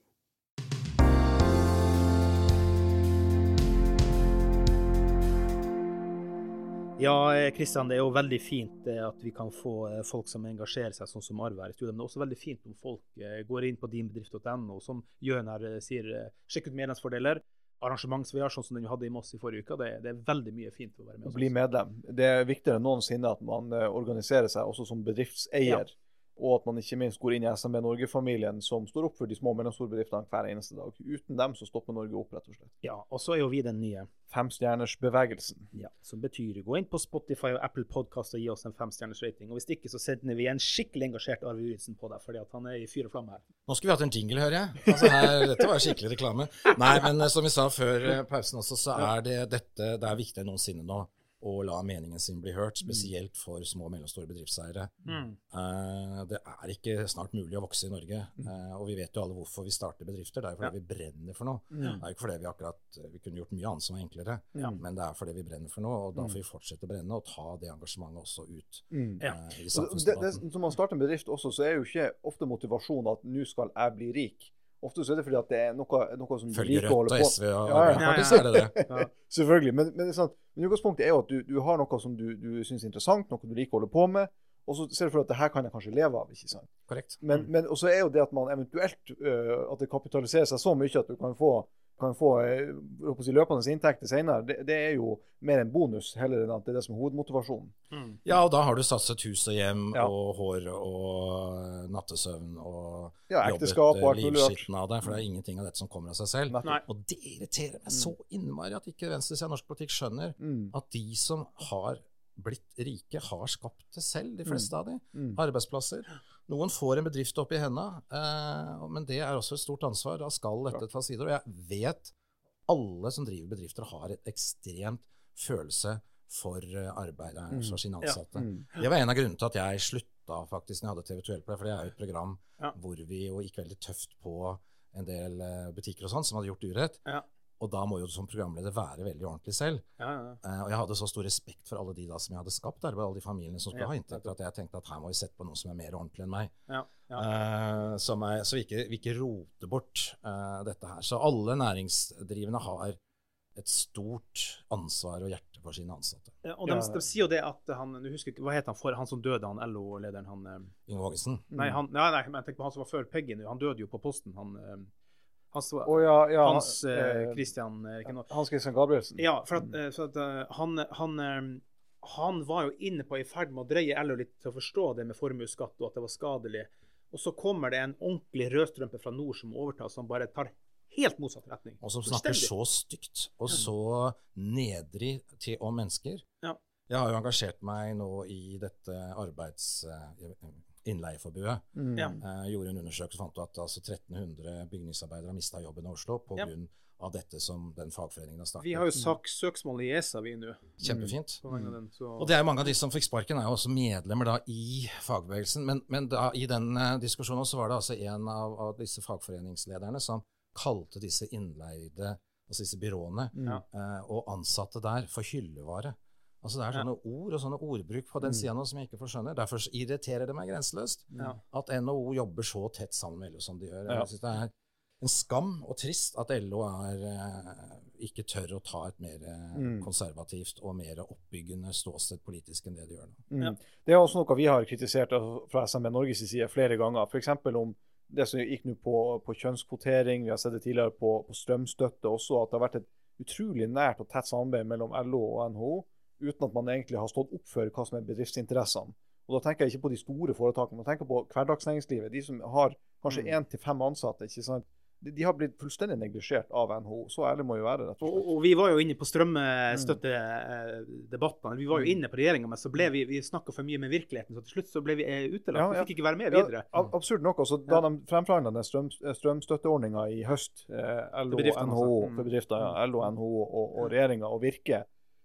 Ja, Kristian, det er jo veldig fint eh, at vi kan få eh, folk som engasjerer seg, sånn som Arve her i studio. Men det er også veldig fint om folk eh, går inn på dinbedrift.no, som eh, sier, eh, sjekk ut medlemsfordeler. Arrangement som vi har, sånn som den vi hadde i Moss i forrige uke. Det, det er veldig mye fint å være med Å bli medlem. Det er viktigere enn noensinne at man eh, organiserer seg også som bedriftseier. Og at man ikke minst går inn i SMB Norge-familien, som står opp for de små og mellomstore bedriftene hver eneste dag. Uten dem så stopper Norge opp, rett og slett. Ja, og så er jo vi den nye, Femstjernersbevegelsen. ja, som betyr gå inn på Spotify og Apple Podcast og gi oss en femstjerners rating. Og hvis ikke, så sender vi en skikkelig engasjert Arve Juritzen på deg, fordi at han er i fyr og flamme her. Nå skulle vi hatt en jingle, hører jeg. Altså her, dette var skikkelig reklame. Nei, men eh, som vi sa før eh, pausen også, så er det dette det er viktigere enn noensinne nå å la meningen sin bli hørt, spesielt for små og mellomstore bedriftseiere. Eh, det er ikke snart mulig å vokse i Norge, eh, og vi vet jo alle hvorfor vi starter bedrifter. Det er jo fordi vi brenner for noe. Det er jo ikke fordi vi akkurat vi kunne gjort mye annet som var enklere, Ja. men det er fordi vi brenner for noe, og da får vi fortsette å brenne og ta det engasjementet også ut Mm. Ja. eh, i Og Det, det, når man starter en bedrift også, så er jo ikke ofte motivasjonen at nå skal jeg bli rik. Ofte så er det fordi at det er noe, noe som Følger Rødt og på SV og Ja, ja. ja, er det det. Selvfølgelig. Men, men, sant, men utgangspunktet er jo at du, du har noe som du, du syns er interessant, noe du liker å holde på med. Og så ser du for deg at det her kan jeg kanskje leve av. ikke sant? Korrekt. Men, men også er jo det at man eventuelt øh, At det kapitaliserer seg så mye at du kan få, kan få å si, løpende inntekter senere, det, det er jo mer en bonus heller enn at det er det som er hovedmotivasjonen. Ja, og da har du satset hus og hjem Ja. og hår og nattesøvn og Ja, jobbet ekteskap og eh, livskitten av deg, for det er ingenting av dette som kommer av seg selv. Nei. Og det irriterer meg så innmari at ikke venstresida av norsk politikk skjønner Mm, at de som har blitt rike, har skapt det selv, de fleste av de. mm. Arbeidsplasser. Noen får en bedrift opp i henda, eh, men det er også et stort ansvar. Da skal dette tas videre. Og jeg vet alle som driver bedrifter, har et ekstremt følelse for eh, og Mm. sine ansatte. Mm. Det var en av grunnene til at jeg slutta faktisk når jeg hadde TV Tuell på det, for det er jo et program hvor vi jo gikk veldig tøft på en del eh, butikker og sånn som hadde gjort urett. Ja. Og da må jo du som programleder være veldig ordentlig selv. Ja, ja. Uh, og jeg hadde så stor respekt for alle de da som jeg hadde skapt arbeid, alle de familiene som skulle Ja, ha inntekter, at jeg tenkte at her må vi sette på noen som er mer ordentlig enn meg. ja, ja. Eh, som er, så vi ikke, vi ikke roter bort uh, dette her. Så alle næringsdrivende har et stort ansvar og hjerte for sine ansatte. Ja, og de, de sier jo det at han du husker ikke, Hva het han for, han som døde, han LO-lederen? han... Inge. Mm. Nei, han, nei, nei, men jeg tenker på han som var før Peggy nå. Han døde jo på posten. Han, eh, han som var- Å ja, ja. Hans eh, eh, Christian eh, ikke noe. Hans Christian Gabrielsen. Ja, for at, eh, for at uh, han, han, eh, han var jo inne på i ferd med å dreie LO litt til å forstå det med formuesskatt, og at det var skadelig. Og så kommer det en ordentlig rødstrømpe fra nord som overtar, som bare tar helt motsatt retning. Og som snakker så stygt og så nedrig til om mennesker. Ja. Jeg har jo engasjert meg nå i dette arbeids... eh, Innleieforbudet. Mm. Uh, gjorde en undersøkelse og fant at altså 1300 bygningsarbeidere har mista jobben i Oslo pga. Ja. av dette som den fagforeningen har startet. Vi har jo sagt søksmål i ESA, vi nå. Kjempefint. Mm. den, Og det er mange av de som fikk sparken, er jo også medlemmer da i fagbevegelsen. Men, men da, i den uh, diskusjonen så var det altså en av, av disse fagforeningslederne som kalte disse innleide, altså disse byråene, Ja. uh, og ansatte der for hyllevare. Altså Det er Ja. sånne ord og sånne ordbruk på den Mm. sida nå som jeg ikke forskjønner. Derfor irriterer det meg grenseløst ja. at NHO jobber så tett sammen med LO som de gjør. Ja. Jeg synes det er en skam og trist at LO er, eh, ikke tør å ta et mer eh, Mm. konservativt og mer oppbyggende ståsted politisk enn det de gjør nå. Mm. Ja. Det er også noe vi har kritisert fra SMB Norges side flere ganger. F.eks. om det som gikk nå på, på kjønnskvotering, vi har sett det tidligere på, på strømstøtte også, at det har vært et utrolig nært og tett samarbeid mellom LO og NHO, uten at man egentlig har stått opp for hva som er bedriftsinteressene. Og Da tenker jeg ikke på de store foretakene, men tenker på hverdagsnæringslivet. De som har kanskje én til fem ansatte. ikke sant? De, har blitt fullstendig neglisjert av NHO. Så ærlig må jo være, rett og Og, slett. og vi var jo inne på strømstøttedebattene. Vi var jo inne på regjeringa, men så ble vi, vi snakka for mye med virkeligheten. Så til slutt så ble vi eh, utelatt. Ja, ja. Vi fikk ikke være med videre. Ja, absurd nok. Altså, da de fremforhandla den strøm, strømstøtteordninga i høst, eh, LO, NHO, altså. Mm. for bedrifter, ja, LO, NHO og, og regjeringa og Virke,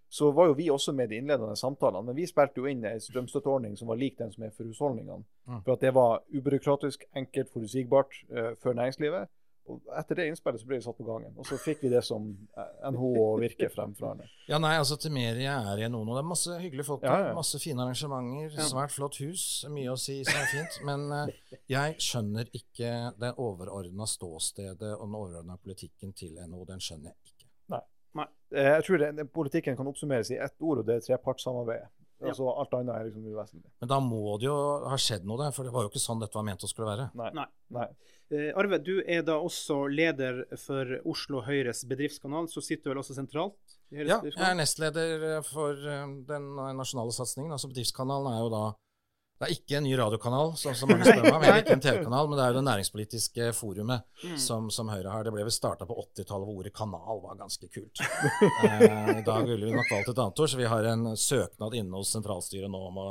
så var jo vi også med i de innledende samtalene. Men vi spilte jo inn en strømstøtteordning som var lik den som er for husholdningene. Mm. For at det var ubyråkratisk, enkelt, forutsigbart uh, for næringslivet. Og etter det innspillet så ble vi satt på gangen. Og så fikk vi det som eh, NHO og Virke fremforhandlet. Ja, nei, altså til Meria er jeg noen, og det er masse hyggelige folk der. ja. Masse fine arrangementer, Ja. svært flott hus. Mye å si som er fint. Men uh, jeg skjønner ikke det overordna ståstedet og den overordna politikken til NHO. Den skjønner jeg ikke. Eh, Jeg tror det, politikken kan oppsummeres i ett ord, og det er trepartssamarbeidet. Ja. Altså, alt annet er liksom uvesentlig. Men da må det jo ha skjedd noe der, for det var jo ikke sånn dette var ment å skulle være. Nei. Nei. Nei. Eh, Arve, du er da også leder for Oslo Høyres bedriftskanal, så sitter du vel også sentralt? i Ja, jeg er nestleder for eh, den nasjonale satsingen. Altså Bedriftskanalen er jo da Det er ikke en ny radiokanal, sånn som mange spør meg om, eller ikke en TV-kanal, men det er jo det næringspolitiske forumet Mm. som, som Høyre har. Det ble vel starta på 80-tallet, hvor ordet kanal var ganske kult. Eh, I dag ville vi nok valgt et annet ord, så vi har en søknad inne hos sentralstyret nå om å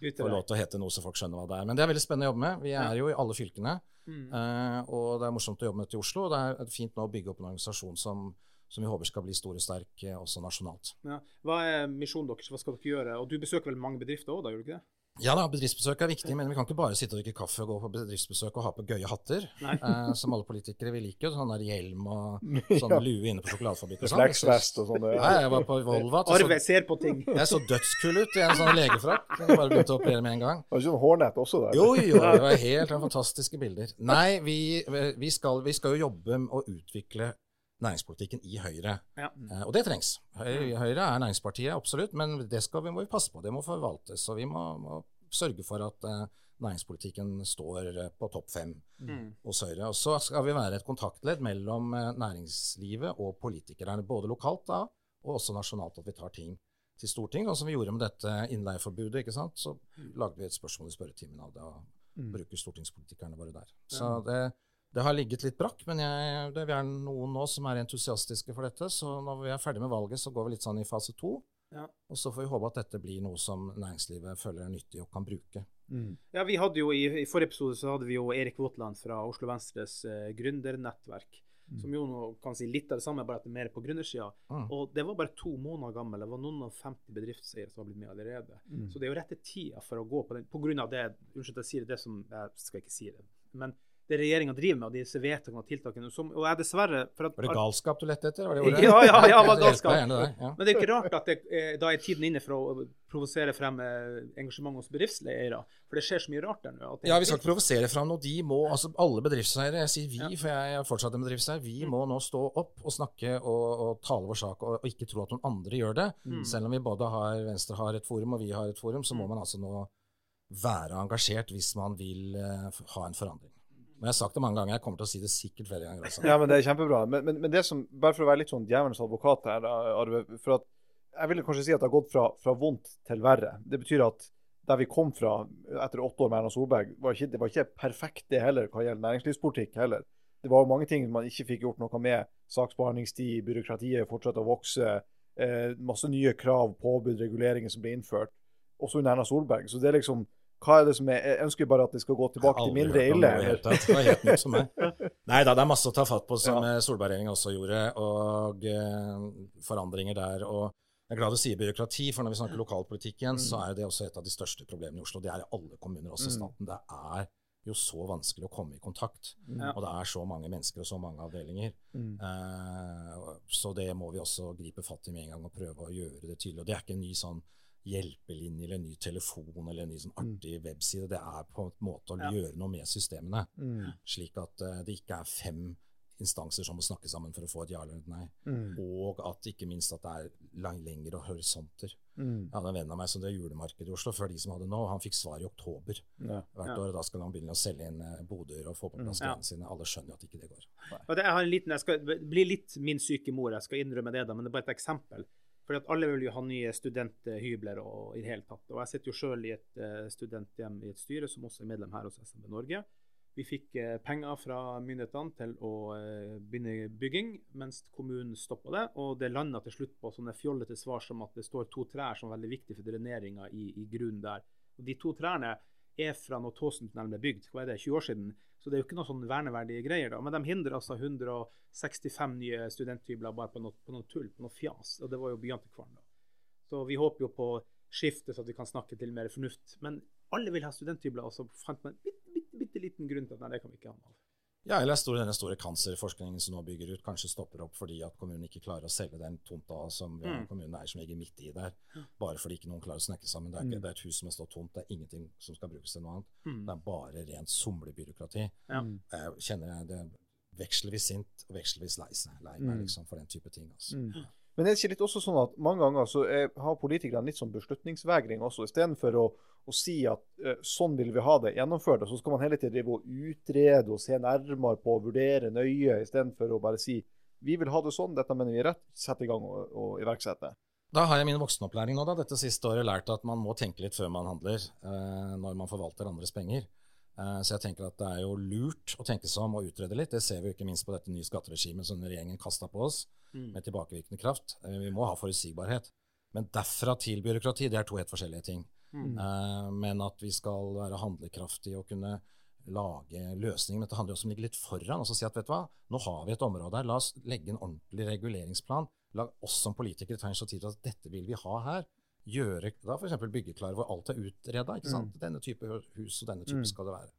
få lov til å hete noe så folk skjønner hva det er. Men det er veldig spennende å jobbe med. Vi er jo i alle fylkene, Mm. eh, og det er morsomt å jobbe med dette i Oslo. Og det er fint nå å bygge opp en organisasjon som, som vi håper skal bli stor og sterk eh, også nasjonalt. Ja. Hva er misjonen deres? Hva skal dere gjøre? Og du besøker vel mange bedrifter òg, gjør du ikke det? Ja da, bedriftsbesøk er viktig, men vi kan ikke bare sitte og drikke kaffe og gå på bedriftsbesøk og ha på gøye hatter, eh, som alle politikere vil like. Sånn der hjelm og sånn Ja. lue inne på sjokoladefabrikk og sånn. Refleksvest og sånn. Ja, jeg var på Volvat. og Arve ser på ting. Jeg så dødskul ut i en sånn legefrakk. Jeg bare begynte å operere med en gang. Var det ikke noe hårnett også der? Jo, jo, det var helt fantastiske bilder. Nei, vi, vi, skal, vi skal jo jobbe med å utvikle næringspolitikken i Høyre. Ja. Eh, Og det trengs. Høyre er næringspartiet, absolutt, men det skal vi, må vi passe på. Det må forvaltes. Og vi må, må sørge for at eh, næringspolitikken står eh, på topp fem Mm. hos Høyre. Og så skal vi være et kontaktledd mellom næringslivet og politikerne, både lokalt da, og også nasjonalt, at vi tar ting til Stortinget. Og som vi gjorde med dette innleieforbudet, ikke sant? så lagde vi et spørsmål i spørretimen av det, og Mm. bruker stortingspolitikerne våre der. Så det, det har ligget litt brakk, men jeg, det, vi er noen nå som er entusiastiske for dette. Så når vi er ferdig med valget, så går vi litt sånn i fase to. Ja. Og så får vi håpe at dette blir noe som næringslivet føler er nyttig og kan bruke. Mm. Ja, vi hadde jo i, I forrige episode så hadde vi jo Erik Våtland fra Oslo Venstres eh, gründernettverk. Som jo nå kan si litt av det samme, bare at det er mer på gründersida. Mm. Og det var bare to måneder gammel. Det var noen og 50 bedriftseiere som har blitt med allerede. Mm. Så det er jo rette tida for å gå på den, på grunn av det Unnskyld at jeg sier det som Jeg skal ikke si det. Men det regjeringa driver med, og disse vedtakene og tiltakene som, Og jeg dessverre for at, Var det galskap du lette etter? Var det ordet? Ja, ja, ja, var galskap. deg, ja. Men det er ikke rart at det, eh, da er tiden inne for å provosere frem eh, engasjement hos bedriftseiere. For det skjer så mye rart der nå. Ja, vi skal ikke provosere frem noe. De må, altså alle bedriftseiere, jeg sier vi, Ja. for jeg er fortsatt en bedriftseier, vi Mm. må nå stå opp og snakke og, og tale vår sak, og, og ikke tro at noen andre gjør det. Mm. Selv om vi både har, Venstre har et forum og vi har et forum, så må Mm. man altså nå være engasjert hvis man vil eh, ha en forandring. Men jeg har sagt det mange ganger, jeg kommer til å si det sikkert flere ganger også. Ja, men det er kjempebra. Men, men, men det som, bare for å være litt sånn djevelens advokat her, Arve for at Jeg ville kanskje si at det har gått fra, fra vondt til verre. Det betyr at der vi kom fra etter åtte år med Erna Solberg, var ikke, det var ikke perfekt det heller hva gjelder næringslivspolitikk heller. Det var jo mange ting man ikke fikk gjort noe med. Saksbehandlingstid, byråkratiet fortsatte å vokse. Eh, masse nye krav, påbud, reguleringer som ble innført. Også under Erna Solberg. Så det er liksom hva er det som er, Jeg ønsker bare at det skal gå tilbake til mindre ille. det var helt nytt for meg. Nei da, det er masse å ta fatt på, som Ja. eh, Solberg-regjeringa også gjorde, og eh, forandringer der. og jeg er glad du sier byråkrati, for når vi snakker lokalpolitikk igjen, så er det også et av de største problemene i Oslo. Det er i alle kommuner, også i Mm. staten. Det er jo så vanskelig å komme i kontakt. Ja. Og det er så mange mennesker og så mange avdelinger. Mm. Eh, så det må vi også gripe fatt i med en gang og prøve å gjøre det tydelig. Og det er ikke en ny sånn hjelpelinje eller en ny telefon eller en ny sånn artig webside. Det er på en måte å Ja. gjøre noe med systemene Mm. slik at uh, det ikke er fem instanser som må snakke sammen for å få et ja eller et nei. Mm. Og at ikke minst at det er lang, lengre horisonter. Mm. Jeg hadde en venn av meg som drev julemarked i Oslo før de som hadde nå. Han fikk svar i oktober Ja. hvert Ja. år. og Da skal han begynne å selge inn eh, boder og få på plass Mm. Ja. sine. Alle skjønner jo at ikke det går. Og det, jeg, har en liten, jeg skal bli litt min syke mor, jeg skal innrømme det, da, men det er bare et eksempel. Fordi at Alle vil jo ha nye studenthybler og i det hele tatt. Og Jeg sitter jo selv i et uh, studenthjem i et styre, som også er medlem her hos SMB Norge. Vi fikk uh, penger fra myndighetene til å uh, begynne bygging, mens kommunen stoppa det. Og det landa til slutt på sånne fjollete svar som at det står to trær som er veldig viktige for dreneringa i, i grunnen der. Og De to trærne er fra når Tåsentunnelen ble bygd, hva er det, 20 år siden. Så det er jo ikke noe sånn verneverdige greier, da. Men de hindrer altså 165 nye studenthybler bare på noe, på noe tull, på noe fjas. Og det var jo Byantikvaren, da. Så vi håper jo på skifte, så at vi kan snakke til mer fornuft. Men alle vil ha studenthybler, og så fant man en bitte, bitte, bitte liten grunn til at nei, det kan vi ikke ha. Ja, eller store, denne store cancerforskningen som nå bygger ut, kanskje stopper opp fordi at kommunen ikke klarer å selge den tomta som Mm. kommunen er som ligger midt i der. Bare fordi ikke noen klarer å snakke sammen. Det er, ikke, Mm. det er et hus som har stått tomt, det er ingenting som skal brukes til noe annet. Mm. Det er bare rent somlebyråkrati. Ja. Mm. Jeg kjenner jeg det vekslevis sint og vekslevis lei meg Mm. liksom for den type ting. Altså. Mm. Men det er ikke litt også sånn at mange ganger så er, har politikerne litt sånn beslutningsvegring også, istedenfor å, å si at eh, sånn vil vi ha det gjennomført, og så skal man hele tiden drive og utrede og se nærmere på og vurdere nøye, istedenfor å bare si vi vil ha det sånn, dette mener vi er rett, sette i gang og, og iverksette. Da har jeg min voksenopplæring nå, da, dette siste året lært at man må tenke litt før man handler, eh, når man forvalter andres penger. Eh, så jeg tenker at det er jo lurt å tenke seg om og utrede litt. Det ser vi jo ikke minst på dette nye skatteregimet som regjeringen kasta på oss, Mm. med tilbakevirkende kraft. Eh, vi må ha forutsigbarhet. Men derfra til byråkrati, det er to helt forskjellige ting. Mm. Eh, men at vi skal være handlekraftige og kunne lage løsninger. Men dette handler jo også om å ligge litt foran og så si at vet du hva, nå har vi et område her, la oss legge en ordentlig reguleringsplan. La oss som politikere ta initiativ til at dette vil vi ha her. Gjøre da f.eks. byggeklare hvor alt er utreda. sant? Denne type hus og denne type Mm. skal det være.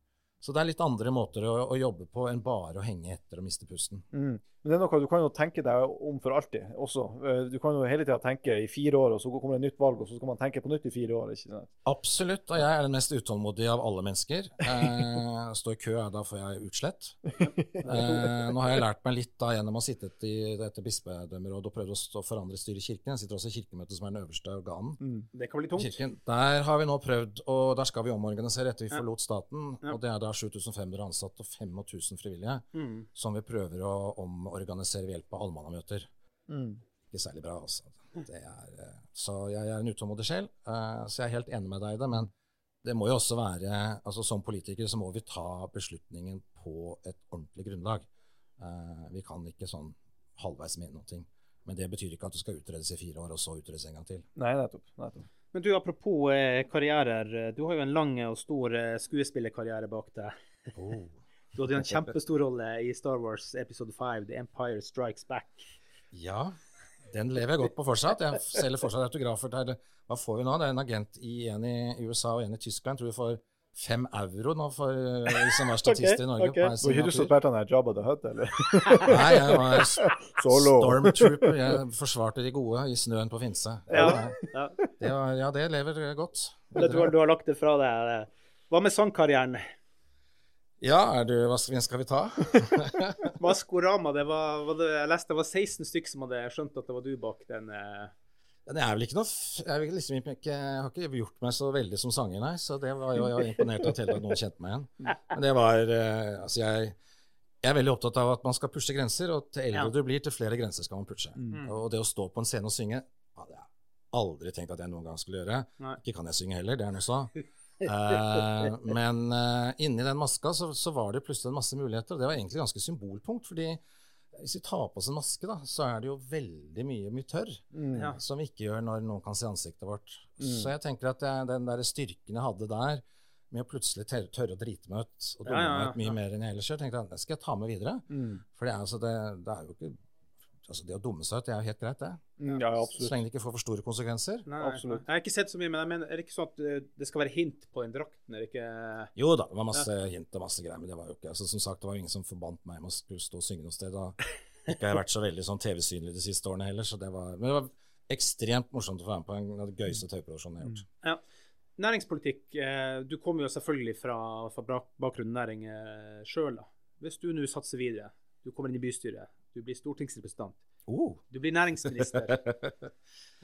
Så det er litt andre måter å, å jobbe på enn bare å henge etter og miste pusten. Mm. Men det er noe du kan jo tenke deg om for alltid også. Eh, Du kan jo hele tida tenke i fire år, og så kommer det et nytt valg, og så skal man tenke på nytt i fire år. ikke sant? Absolutt, og jeg er den mest utålmodige av alle mennesker. Eh, stå i kø, da får jeg utslett. Eh, nå har jeg lært meg litt da gjennom å ha sittet i dette bispedømmerådet og prøvd å stå forandre styret i kirken. Jeg sitter også i Kirkemøtet, som er den øverste organen. Mm. Det kan bli tungt. Kirken. Der har vi nå prøvd, og der skal vi omorganisere etter vi forlot staten. Ja. Og det er da 7500 ansatte og 5000 frivillige Mm. som vi prøver å omorganisere ved hjelp av allmannamøter. Mm. Ikke særlig bra, altså. Det er, eh, så jeg er en utålmodig sjel, eh, så jeg er helt enig med deg i det. Men det må jo også være altså Som politikere så må vi ta beslutningen på et ordentlig grunnlag. Eh, Vi kan ikke sånn halvveis mene noe. Men det betyr ikke at det skal utredes i fire år, og så utredes en gang til. Nei, nettopp. nettopp. Men du, apropos karrierer. Du har jo en lang og stor skuespillerkarriere bak deg. Du hadde jo en kjempestor rolle i Star Wars episode 5, The Empire Strikes Back. Ja, den lever jeg godt på fortsatt. Jeg selger fortsatt autografer til Hva får vi nå? Det er en agent i en i USA og en i Tyskland. Tror vi får fem euro nå for uh, som var statist i Norge. Okay. Hvor Var du signatur. han der Jabba the Hutt, eller? Nei, jeg var stormtrooper. Jeg forsvarte de gode i snøen på Finse. Ja, ja. Det var, ja, det lever godt. Det, du, har, du har lagt det fra deg. Hva med sangkarrieren? Ja, er du, hva skal vi- skal vi ta? Maskorama, det var, var det, jeg leste det var 16 stykker som hadde skjønt at det var du bak den. eh, Det er vel ikke noe Jeg, liksom ikke, jeg har ikke gjort meg så veldig som sanger, nei. Så det var jo jeg var imponert at hele noen kjente meg igjen. Men det var eh, Altså, jeg, jeg er veldig opptatt av at man skal pushe grenser, og til eldre Ja. du blir, til flere grenser skal man pushe. Mm. Og det å stå på en scene og synge hadde jeg aldri tenkt at jeg noen gang skulle gjøre. Nei. Ikke kan jeg synge heller, det er noe så. Eh, men uh, inni den maska så, så var det plutselig en masse muligheter, og det var egentlig ganske symbolpunkt. fordi hvis vi tar på oss en maske, da, så er det jo veldig mye, mye tørr Mm. Som vi ikke gjør når noen kan se ansiktet vårt. Mm. Så jeg tenker at jeg, den der styrken jeg hadde der, med å plutselig tørre, tørre å drite meg ut og dumme Ja, ja, ja, meg ut mye mer enn jeg ellers gjør, tenkte jeg det skal jeg ta med videre. Mm. For det er, altså, det, det er jo ikke altså Det å dumme seg ut, det er jo helt greit, det. Ja, Ja, Så lenge det ikke får for store konsekvenser. Nei, Absolutt. Jeg har ikke sett så mye, men jeg mener, er det ikke sånn at eh, det skal være hint på den drakten? Er det ikke Jo da, det var masse hint og masse greier, men det var jo ikke altså, Som sagt, det var jo ingen som forbandt meg med å skulle stå og synge noe sted. Da ikke har jeg vært så veldig sånn TV-synlig de siste årene heller, så det var Men det var ekstremt morsomt å få være med på en av de gøyeste TV-produksjonene jeg har gjort. Ja. Næringspolitikk. eh, Du kommer jo selvfølgelig fra, fra bakgrunnen næring sjøl. Hvis du nå satser videre, Du kommer inn i bystyret. Du blir stortingsrepresentant. Oh. Du blir næringsminister.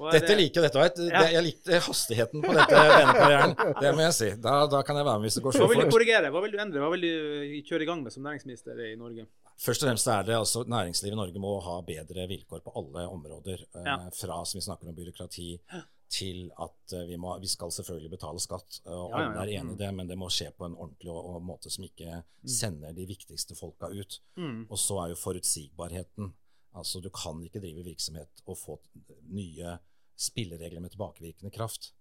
Er Dette liker. Dette var et, Ja. det, jeg likte hastigheten på dette, denne karrieren. Det må jeg si. Da, da kan jeg være med hvis det går Hva så vil du fort. korrigere? Hva vil du endre? Hva vil du kjøre i gang med som næringsminister i Norge? Først og fremst er det altså næringslivet i Norge må ha bedre vilkår på alle områder. eh, Ja. Fra som vi snakker om byråkrati til at eh, vi, må, vi skal selvfølgelig betale skatt. eh, Og alle er enig i det, men det må skje på en ordentlig og, og måte som ikke sender de viktigste folka ut. Mm. Og så er jo forutsigbarheten. Altså du kan ikke drive virksomhet og få nye spilleregler med tilbakevirkende kraft.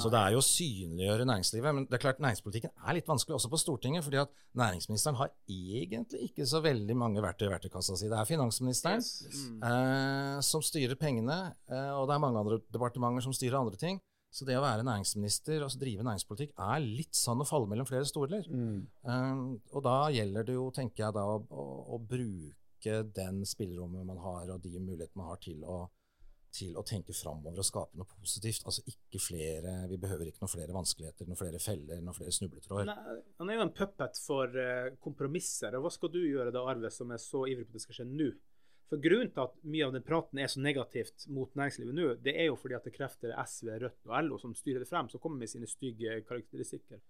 Så det er jo å synliggjøre næringslivet. Men det er klart næringspolitikken er litt vanskelig også på Stortinget. fordi at næringsministeren har egentlig ikke så veldig mange verktøy i verktøykassa si. Det er finansministeren Mm. eh, som styrer pengene, eh, og det er mange andre departementer som styrer andre ting. Så det å være næringsminister og drive næringspolitikk er litt sånn å falle mellom flere stoler. Mm. Um, og da gjelder det jo, tenker jeg da, å, å, å bruke den spillerommet man har, og de mulighetene man har til å, til å tenke framover og skape noe positivt. Altså ikke flere Vi behøver ikke noen flere vanskeligheter, noen flere feller, noen flere snubletråder. Han er jo en puppet for eh, kompromisser. og Hva skal du gjøre da, Arve, som er så ivrig på at det skal skje nå? For Grunnen til at mye av den praten er så negativt mot næringslivet nå, det er jo fordi at det er krefter SV, Rødt og LO som styrer det frem, som kommer med sine stygge karakteristikker.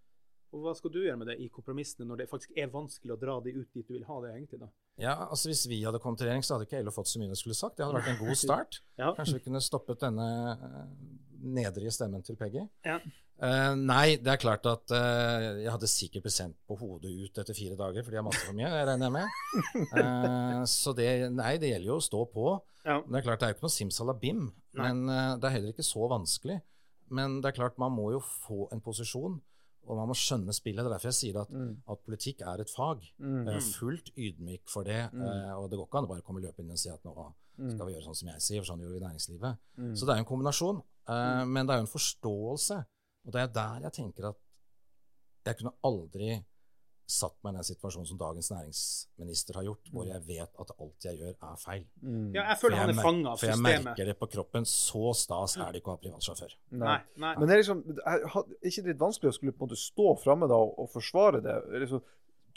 Og Hva skal du gjøre med det i kompromissene, når det faktisk er vanskelig å dra de ut dit du vil ha det? egentlig da? Ja, altså Hvis vi hadde kommet til regjering, så hadde ikke LO fått så mye de skulle sagt. Det hadde vært en god start. Ja. Kanskje vi kunne stoppet denne eh, nedrige stemmen til Peggy. Ja. Uh, nei, det er klart at uh, jeg hadde sikkert blitt sendt på hodet ut etter fire dager, for de har masse for mye, jeg regner jeg med. Uh, så det, nei, det gjelder jo å stå på. Ja. Men Det er klart, det er jo ikke noe simsalabim, Nei. men det er heller ikke så vanskelig. Men det er klart, man må jo få en posisjon, og man må skjønne spillet. Det er derfor jeg sier at, Mm. at politikk er et fag. Mm. Jeg er fullt ydmyk for det, Mm. eh, og det går ikke an å bare komme løpende inn og si at nå skal vi gjøre sånn som jeg sier, for sånn gjør vi i næringslivet. Mm. Så det er jo en kombinasjon, eh, men det er jo en forståelse. Og det er der jeg tenker at jeg kunne aldri satt meg i den situasjonen som dagens næringsminister har gjort, hvor jeg vet at alt jeg gjør, er feil. Mm. Ja, jeg For jeg han er fanga av For jeg merker det på kroppen. Så stas er det ikke å ha privatsjåfør. Nei, nei. Men det er liksom, ikke det litt vanskelig å skulle på en måte stå framme da og, og forsvare det? Liksom,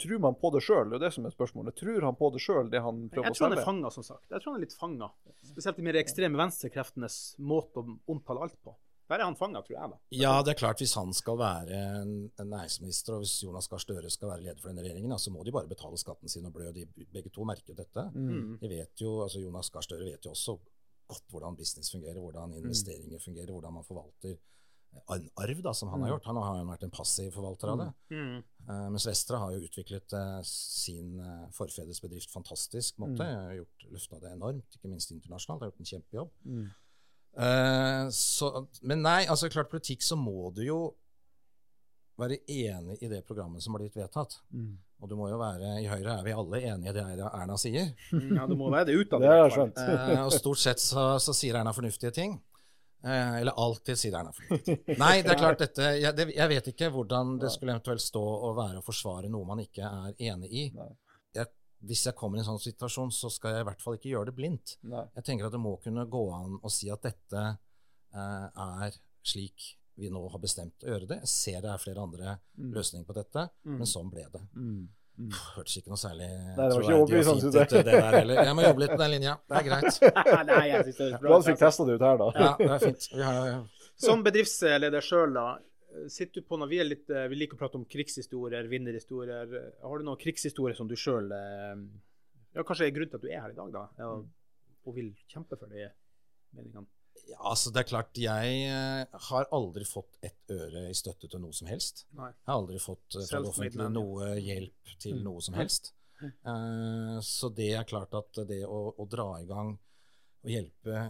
tror man på det sjøl? Det er det som er spørsmålet. Tror han på det sjøl, det han prøver Jeg tror han er selge? fanga, som sagt. Jeg tror han er litt fanga. Spesielt de mer ekstreme venstrekreftenes måte å omtale alt på. Der er han fanga, tror jeg, da. Ja, det er klart hvis han skal være en, en næringsminister, og hvis Jonas Gahr Støre skal være leder for denne regjeringen, så må de bare betale skatten sin og blø. De begge to merker jo dette. Mm. De vet jo, altså Jonas Gahr Støre vet jo også godt hvordan business fungerer, hvordan investeringer fungerer, hvordan man forvalter en arv da, som han har Mm. gjort. Han har jo vært en passiv forvalter av det. Mm. Uh, mens Vestre har jo utviklet uh, sin uh, forfedres bedrift fantastisk måte. Mm. Gjort, Løfta det enormt, ikke minst internasjonalt. Har gjort en kjempejobb. Eh, så, men nei, altså klart politikk så må du jo være enig i det programmet som har blitt vedtatt. Mm. Og du må jo være, I Høyre er vi alle enige i det Erna sier. Mm, Ja, du må være det utad. Det skjønt. Eh, og stort sett så, så sier Erna fornuftige ting. Eh, eller alltid sier Erna fornuftige ting. Nei, det er klart dette jeg, det, jeg vet ikke hvordan det skulle eventuelt stå å være å forsvare noe man ikke er enig i. Nei. Hvis jeg kommer i en sånn situasjon, så skal jeg i hvert fall ikke gjøre det blindt. Nei. Jeg tenker at det må kunne gå an å si at dette eh, er slik vi nå har bestemt å gjøre det. Jeg ser det er flere andre Mm. løsninger på dette, Mm. men sånn ble det. Mm. Mm. Hørtes ikke noe særlig det var ikke overbevisende, synes ut, det der heller. Jeg må jobbe litt på den linja. Det er greit. Nei, jeg synes det er bra. Du fikk testa det ut her, da. Ja, det er fint. Vi har, Som bedriftsleder sjøl, da. Sitter du på når vi, litt, eh, vi liker å prate om krigshistorier, vinnerhistorier. Har du noen krigshistorier som du sjøl ja, Kanskje er grunnen til at du er her i dag, da? Ja, og vil kjempe for de meningene? ja, altså det er klart, jeg eh, har aldri fått ett øre i støtte til noe som helst. Nei. Jeg har aldri fått eh, fra det offentlige noe hjelp til Mm. noe som helst. Eh, så det er klart at det å, å dra i gang og hjelpe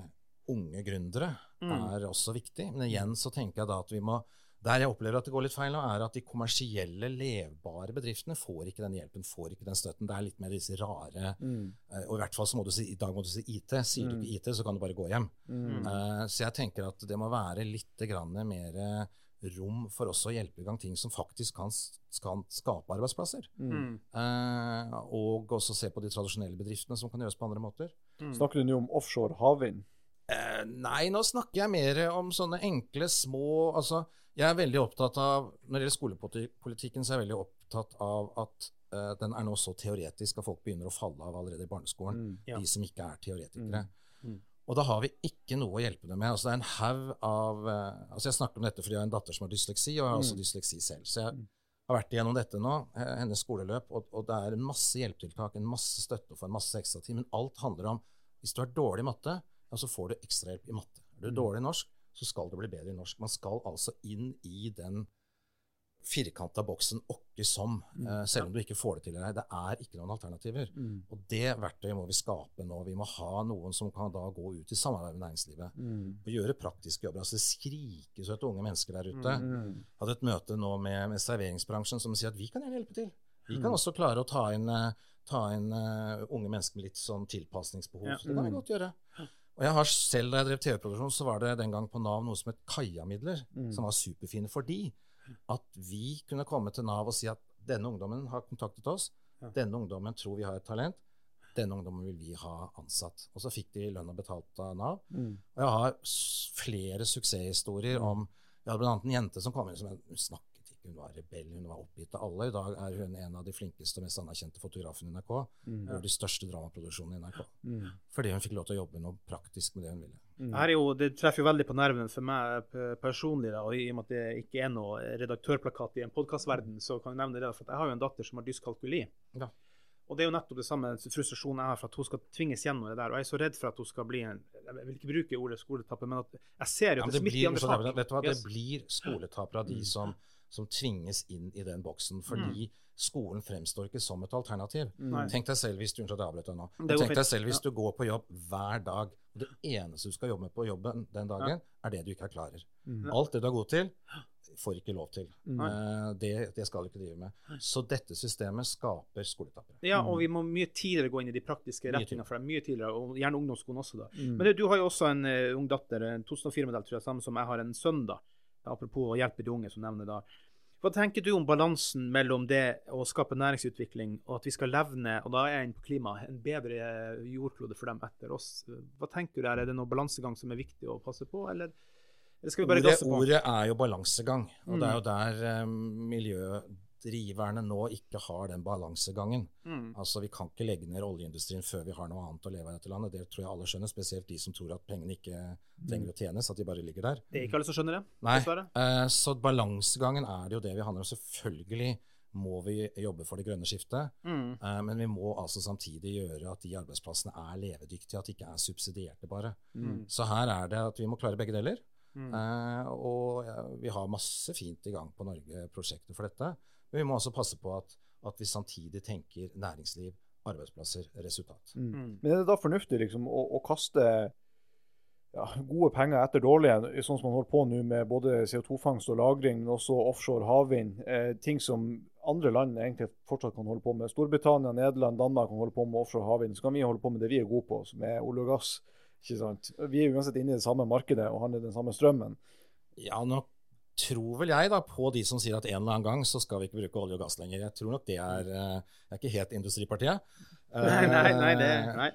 unge gründere Mm. er også viktig. Men igjen så tenker jeg da at vi må Der jeg opplever at det går litt feil nå, er at de kommersielle, levbare bedriftene får ikke den hjelpen, får ikke den støtten. Det er litt mer disse rare Mm. eh, Og i hvert fall så må du si i dag må du si IT. Sier du Mm. ikke IT, så kan du bare gå hjem. Mm. Uh, Så jeg tenker at det må være litt grann mer rom for oss å hjelpe i gang ting som faktisk kan, kan skape arbeidsplasser. Eh, og også se på de tradisjonelle bedriftene som kan gjøres på andre måter. Mm. Snakker du nå om offshore havvind? Uh, nei, nå snakker jeg mer om sånne enkle, små Altså, jeg er veldig opptatt av Når det gjelder skolepolitikken, så er jeg veldig opptatt av at uh, den er nå så teoretisk at folk begynner å falle av allerede i barneskolen. Mm. Ja. De som ikke er teoretikere. Mm. Og da har vi ikke noe å hjelpe dem med. Altså, det er en haug av uh, altså Jeg snakker om dette fordi jeg har en datter som har dysleksi, og jeg har også Mm. dysleksi selv. Så jeg Mm. har vært igjennom dette nå, eh, hennes skoleløp, og, og det er en masse hjelpetiltak, en masse støtte for en masse ekstratid. Men alt handler om hvis du er dårlig i matte, ja, så får du ekstrahjelp i matte. Er du Mm. dårlig i norsk, så skal du bli bedre i norsk. Man skal altså inn i den firkanta boksen åkke som, Mm. uh, selv om du ikke får det til. Eller. Det er ikke noen alternativer. Mm. Og det verktøyet må vi skape nå. Vi må ha noen som kan da gå ut i samarbeid med næringslivet Mm. og gjøre praktiske jobber. Altså Det skrikes etter unge mennesker der ute. Mm. Jeg hadde et møte nå med, med serveringsbransjen som sier at vi kan gjerne hjelpe til. Vi kan Mm. også klare å ta inn, eh, ta inn uh, unge mennesker med litt sånn tilpasningsbehov. Ja. Så det kan vi Mm. godt gjøre. Og jeg har selv, Da jeg drev TV-produksjon, så var det den gang på Nav noe som het Kaja-midler, Mm. som var superfine fordi at vi kunne komme til Nav og si at denne ungdommen har kontaktet oss, Ja. denne ungdommen tror vi har et talent, denne ungdommen vil vi ha ansatt. Og så fikk de lønna betalt av Nav. Mm. Og jeg har flere suksesshistorier om Jeg hadde annet en jente som kom inn som en, hun hun var rebell, hun var oppgitt av alle. I dag er hun en av de flinkeste og mest anerkjente fotografene i NRK. Mm. Gjør de største dramaproduksjonene i NRK. Mm. Fordi hun fikk lov til å jobbe noe praktisk med det hun ville. Mm. Her er jo, det treffer jo veldig på nerven for meg personlig. Da, og I og med at det ikke er noe redaktørplakat i en podkastverden, så kan jeg nevne det. For jeg har jo en datter som har dyskalkuli. Ja. Og det er jo nettopp det samme frustrasjonen jeg har for at hun skal tvinges gjennom det der. Og jeg er så redd for at hun skal bli en Jeg vil ikke bruke ordet skoletapper, men at jeg ser jo at ja, det det smitter i andre fag. vet du hva, Yes. det blir skoletapere av de Mm. som, som tvinges inn i den boksen, fordi skolen fremstår ikke som et alternativ. Nei. Tenk deg selv hvis du unnskyld jeg deg nå. Tenk deg selv hvis du går på jobb hver dag, og det eneste du skal jobbe med på jobben den dagen, er det du ikke er klarer. Mm. Alt det du er god til, får ikke lov til. Mm. Eh, Det, det skal du ikke drive med. Så dette systemet skaper skoletapere. Ja, og vi må mye tidligere gå inn i de praktiske retningene for dem. Mye tidligere, og gjerne ungdomsskolen også, da. Mm. Men du, du har jo også en uh, ung datter, en 2004-modell, tror jeg, samme som jeg har en sønn, da. Apropos å hjelpe de unge, som nevner da. Hva tenker du om balansen mellom det å skape næringsutvikling og at vi skal levne, og da er jeg inne på klima, en bedre jordklode for dem etter oss? Hva tenker du der? Er det noen balansegang som er viktig å passe på, eller, eller skal vi bare gasse på? ordet er jo balansegang, og det er Mm. jo der miljødriverne nå ikke har den balansegangen. Mm. Altså, Vi kan ikke legge ned oljeindustrien før vi har noe annet å leve av i dette landet. Det tror jeg alle skjønner, spesielt de som tror at pengene ikke trenger å tjenes, at de bare ligger der. Det er ikke alle som skjønner det, Nei, dessverre. eh, Så balansegangen er det jo det vi handler om. Selvfølgelig må vi jobbe for det grønne skiftet, Mm. eh, men vi må altså samtidig gjøre at de arbeidsplassene er levedyktige, at de ikke er subsidierte bare. Mm. Så her er det at vi må klare begge deler. Mm. Uh, og ja, vi har masse fint i gang på Norge, prosjekter for dette. Men vi må også passe på at, at vi samtidig tenker næringsliv, arbeidsplasser, resultat. Mm. Mm. Men er det da fornuftig liksom, å, å kaste ja, gode penger etter dårlige, sånn som man holder på nå med både CO2-fangst og -lagring, men også offshore havvind? Eh, ting som andre land egentlig fortsatt kan holde på med. Storbritannia, Nederland, Danmark kan holde på med offshore havvind. Så kan vi holde på med det vi er gode på, som er olje og gass. Ikke sant? Vi er uansett inne i det samme markedet og handler den samme strømmen. Ja, nå tror vel jeg da på de som sier at en eller annen gang så skal vi ikke bruke olje og gass lenger. Jeg tror nok det er Jeg Det er ikke helt Industripartiet. Nei, nei, nei, det, nei.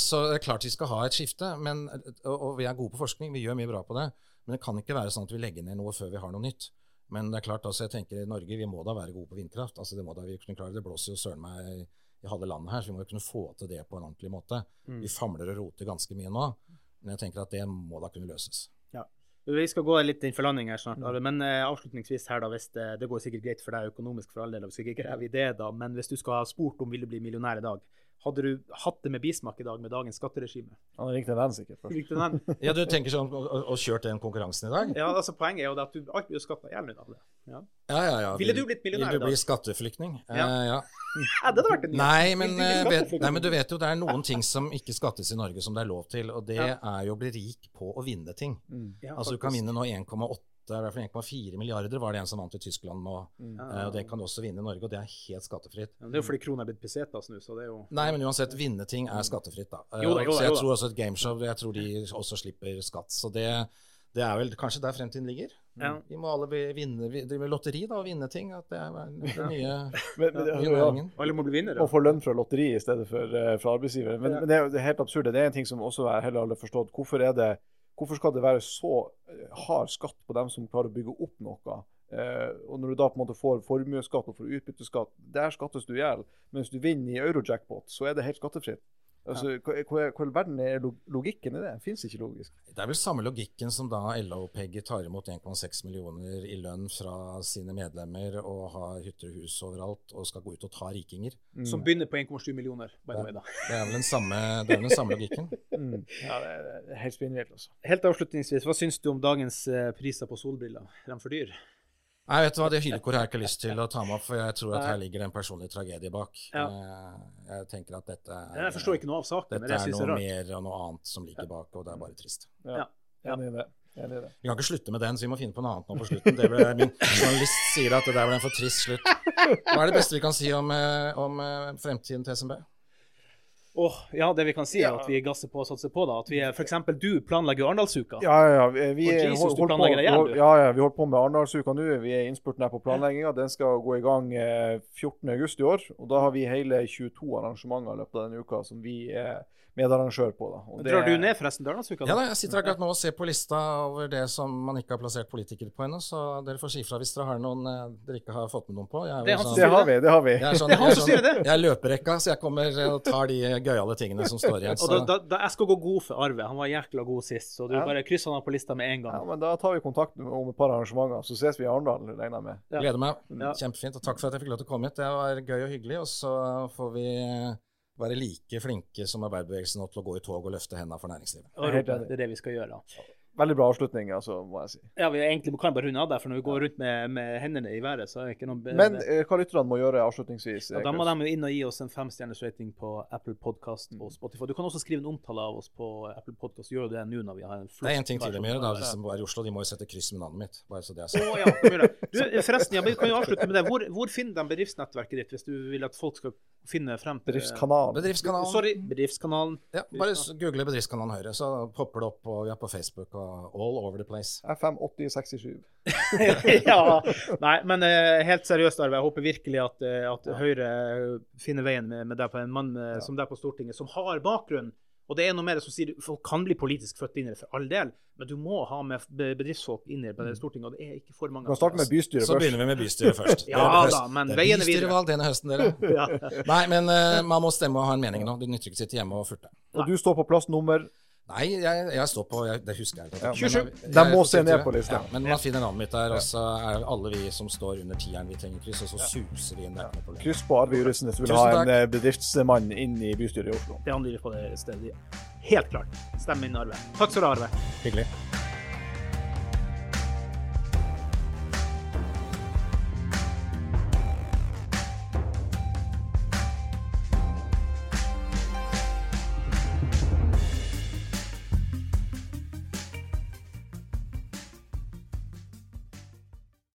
Så det er klart vi skal ha et skifte, men, og, vi er gode på forskning, vi gjør mye bra på det. Men det kan ikke være sånn at vi legger ned noe før vi har noe nytt. Men det er klart, altså jeg tenker i Norge vi må da være gode på vindkraft. altså Det må da vi kunne klare. Det blåser jo søren meg i, i halve landet her, så vi må jo kunne få til det på en ordentlig måte. Mm. Vi famler og roter ganske mye nå, men jeg tenker at det må da kunne løses. Vi skal gå litt inn for landing her snart, Are. men eh, avslutningsvis her da, hvis det, det går sikkert greit for deg økonomisk for all del, og vi skal ikke grave i det da, men hvis du skal ha spurt om vil du bli millionær i dag, hadde du hatt det med bismak i dag med dagens skatteregime? Han ringte den sikkert først. Den? Ja, du tenker sånn og, og, og kjørt den konkurransen i dag? Ja, altså Poenget er jo det at du alt blir skatta i hjel av det. Ja. Ja, ja, ja. Ville Vil- du blitt millionær Vil du bli skatteflyktning? Ja. Uh, ja. Ja, det hadde vært en. Nei, men, eh, vet, nei, men du vet jo det er noen ting som ikke skattes i Norge som det er lov til, og det Ja. er jo å bli rik på å vinne ting. Mm. Ja, Altså Du kan vinne nå 1,8, i hvert fall 1,4 milliarder var det en som vant i Tyskland nå. Mm. Eh, og Det kan du også vinne i Norge, og det er helt skattefritt. Ja, Det er jo fordi krona er blitt pesetas nå, så det er jo Nei, men uansett, vinne ting er skattefritt, da. Eh, Jo da, jo da, så jeg jo da. tror også et gameshow Jeg tror de også slipper skatt. Så det, det er vel kanskje der fremtiden ligger. Ja. Vi må alle vinne, vi- drive med lotteri da, og vinne ting. At det er den nye, Men, men, ja, næringen. Alle må bli vinnere. Og få lønn fra lotteri i stedet for uh, fra arbeidsgiver. Men, Ja. men det, er, jo- er helt absurd. Det er en ting som også er heller aldri forstått. Hvorfor, er det, hvorfor skal det være så eh, hard skatt på dem som klarer å bygge opp noe, Eh, og når du da på en måte får formuesskatt og får utbytteskatt, der skattes du i hjel. Mens du vinner i eurojackpot, så er det helt skattefritt. Altså, hva, i verden er logikken i det? Det fins ikke logisk. Det er vel samme logikken som da LO og Peggy tar imot 1,6 millioner i lønn fra sine medlemmer og har hytter og hus overalt og skal gå ut og ta rikinger. Mm. Som begynner på 1,7 millioner, by the way, da. Det er vel den samme, det er den samme logikken. Mm. Ja, det er, det er helt spinnvilt, altså. Helt avslutningsvis, hva syns du om dagens eh, priser på solbriller? Er de for dyr? Nei, vet du hva, Det hyllekoret har jeg ikke lyst til å ta meg opp, for jeg tror at her ligger det en personlig tragedie bak. Ja. Eh, Jeg tenker at dette er, Jeg forstår ikke noe av saken, men dette jeg er syns det noe er mer og noe annet som ligger bak, og det er bare trist. Ja. Ja. Enig i det. Enig i det. Vi kan ikke slutte med den, så vi må finne på noe annet nå på slutten. Det ble, min journalist sier at det der ble en for trist slutt. Hva er det beste vi kan si om, eh, om eh, fremtiden til SMB? Åh, ja, det vi kan si, er Ja. at vi gasser på og satser på. da. At vi, For eksempel du planlegger Arendalsuka. Ja, ja, ja. Vi, vi, Og Jesus, hold- du holdt på, igjen, du. ja, ja, vi holder på med Arendalsuka nå. Vi er i innspurten her på planlegginga. Den skal gå i gang eh, 14.8 i år. Og da har vi hele 22 arrangementer i løpet av denne uka som vi er medarrangør på. da. Og det- Drar du ned forresten til Arendalsuka? Ja da, Jeg sitter akkurat nå og ser på lista over det som man ikke har plassert politikere på ennå, så dere får si ifra hvis dere har noen eh, dere ikke har fått med noen på. Jeg er, Det sånn, Det har vi. det har vi. jeg er, sånn, Det er han jeg er, sånn, jeg er løperekka, så jeg kommer og tar de gøyale tingene som står igjen. Og da, da, da, jeg skal gå god for Arve. Han var jækla god sist, så du Ja. bare krysser han av på lista med en gang. Ja, men Da tar vi kontakt om et par arrangementer, så ses vi i Arendal, regner jeg med. Ja. gleder meg. Ja. Kjempefint. Og takk for at jeg fikk lov til å komme hit. Det var gøy og hyggelig. Og så får vi eh, være like flinke som arbeiderbevegelsen nå til å gå i tog og løfte hendene for næringslivet. Og rope. Det er det vi skal gjøre. Veldig bra avslutning, altså, må jeg si. Ja, vi egentlig kan bare runde av der, for når vi går rundt med, med hendene i været, så er det ikke noe Men eh, hva lytterne må gjøre avslutningsvis? ja, eh, Da må de jo inn og gi oss en femstjerners rating på Apple Podcast og Spotify. Du kan også skrive en omtale av oss på Apple Podcast. Gjør det nå når vi har en flott Det er en ting til de må gjøre, da, de er i Oslo. De må jo sette kryss med navnet mitt. Bare så det er Å Oh, ja, du, forresten, ja, vi kan jo avslutte med det. Hvor, hvor finner de bedriftsnettverket ditt, hvis du vil at folk skal finne frem til Bedriftskanalen. Bedriftskanalen. Sorry, bedriftskanalen. Ja, bare google Bedriftskanalen Høyre, så popper det opp. Og vi er på Facebook og all over the place. FM 8067. ja. Nei, men eh, helt seriøst, Arve. Jeg håper virkelig at, eh, at Høyre finner veien med, med deg på en mann eh, som deg på Stortinget, som har bakgrunn. Og det er noe mer som sier folk kan bli politisk født inn i det, for all del, men du må ha med bedriftsfolk inn i det Stortinget, og det er ikke for mange. Vi kan starte med bystyret Så begynner vi med bystyret først. Ja da, men det veien er videre. Bystyrevalg denne høsten, dere. ja. Nei, men uh, man må stemme og ha en mening nå. Det nytter ikke å sitte hjemme og furte. Og du står på plass nummer Nei, jeg, jeg står på jeg, Det husker jeg ikke. Ja, 27. jeg- må se ned på lista. Ja, men man finner navnet mitt der, og så er alle vi som står under tieren, vi trenger kryss, og så suser vi inn. Er noe problem. kryss på Arve Juritzen hvis du vil ha en eh, bedriftsmann inn i bystyret i Oslo. Det handler på det stedet. Helt klart. Stem inn, Arve. Takk skal du ha, Arve. Hyggelig.